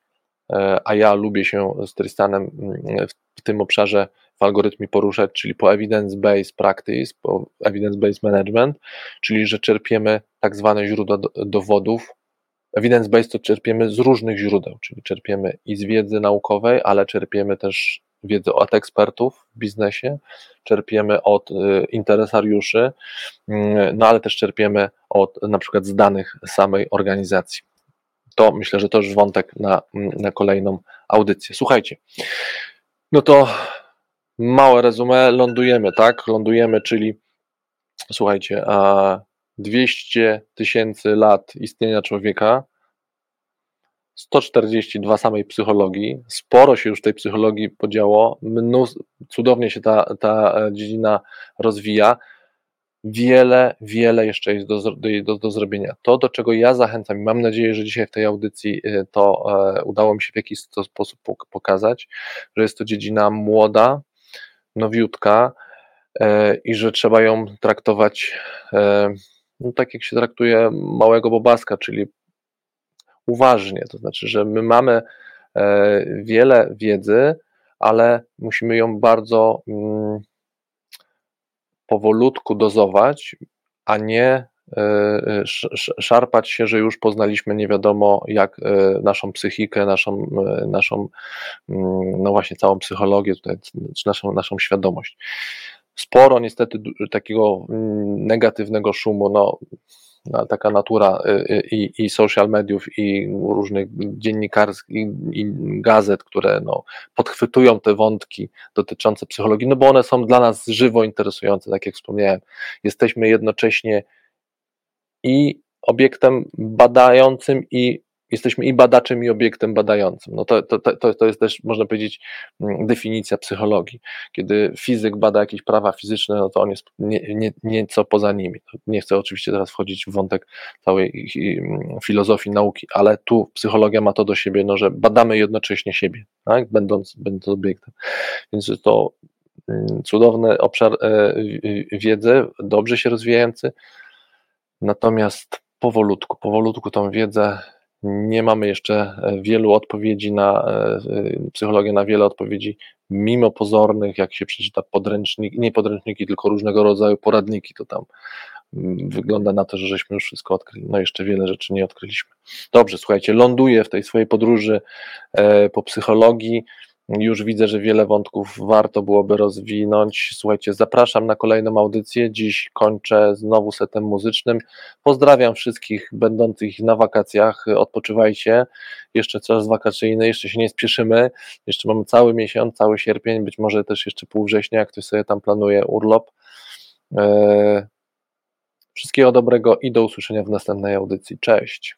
e, a ja lubię się z Tristanem mm, w tym obszarze algorytmie poruszać, czyli po evidence-based practice, po evidence-based management, czyli że czerpiemy tak zwane źródła dowodów. Evidence-based to czerpiemy z różnych źródeł, czyli czerpiemy i z wiedzy naukowej, ale czerpiemy też wiedzę od ekspertów w biznesie, czerpiemy od y, interesariuszy, mm, no ale też czerpiemy od na przykład z danych samej organizacji. To myślę, że to już wątek na, na kolejną audycję. Słuchajcie, no to małe rezumę, lądujemy, tak? Lądujemy, czyli słuchajcie, a 200 tysięcy lat istnienia człowieka, 142 samej psychologii, sporo się już tej psychologii podziało, cudownie się ta, ta dziedzina rozwija, wiele, wiele jeszcze jest do, do, do, zrobienia. To, do czego ja zachęcam i mam nadzieję, że dzisiaj w tej audycji y, to e, udało mi się w jakiś sposób pokazać, że jest to dziedzina młoda, nowiutka e, i że trzeba ją traktować e, no, tak, jak się traktuje małego bobaska, czyli uważnie. To znaczy, że my mamy e, wiele wiedzy, ale musimy ją bardzo mm, powolutku dozować, a nie szarpać się, że już poznaliśmy nie wiadomo jak naszą psychikę, naszą, naszą mm, no właśnie całą psychologię, tutaj, czy naszą, naszą świadomość. Sporo niestety takiego mm, negatywnego szumu, no, no taka natura i, i social mediów, i różnych dziennikarskich, i, i gazet, które no, podchwytują te wątki dotyczące psychologii, no bo one są dla nas żywo interesujące, tak jak wspomniałem. Jesteśmy jednocześnie i obiektem badającym i jesteśmy i badaczem, i obiektem badającym. No to, to, to, to jest też, można powiedzieć, mm, definicja psychologii. Kiedy fizyk bada jakieś prawa fizyczne, no to on jest nie, nie, nieco poza nimi. Nie chcę oczywiście teraz wchodzić w wątek całej mm, filozofii nauki, ale tu psychologia ma to do siebie, no, że badamy jednocześnie siebie, tak? będąc, będąc obiektem. Więc to mm, cudowny obszar e, wiedzy, dobrze się rozwijający, Natomiast powolutku, powolutku tą wiedzę nie mamy jeszcze e, wielu odpowiedzi na e, e, psychologię, na wiele odpowiedzi, mimo pozornych, jak się przeczyta podręczniki, nie podręczniki, tylko różnego rodzaju poradniki, to tam mm, wygląda na to, że żeśmy już wszystko odkryli. No jeszcze wiele rzeczy nie odkryliśmy. Dobrze, słuchajcie, ląduję w tej swojej podróży po psychologii. Już widzę, że wiele wątków warto byłoby rozwinąć. Słuchajcie, zapraszam na kolejną audycję. Dziś kończę znowu setem muzycznym. Pozdrawiam wszystkich będących na wakacjach. Odpoczywajcie. Jeszcze czas wakacyjny, jeszcze się nie spieszymy. Jeszcze mamy cały miesiąc, cały sierpień, być może też jeszcze pół września, jak ktoś sobie tam planuje urlop. Eee, wszystkiego dobrego i do usłyszenia w następnej audycji. Cześć.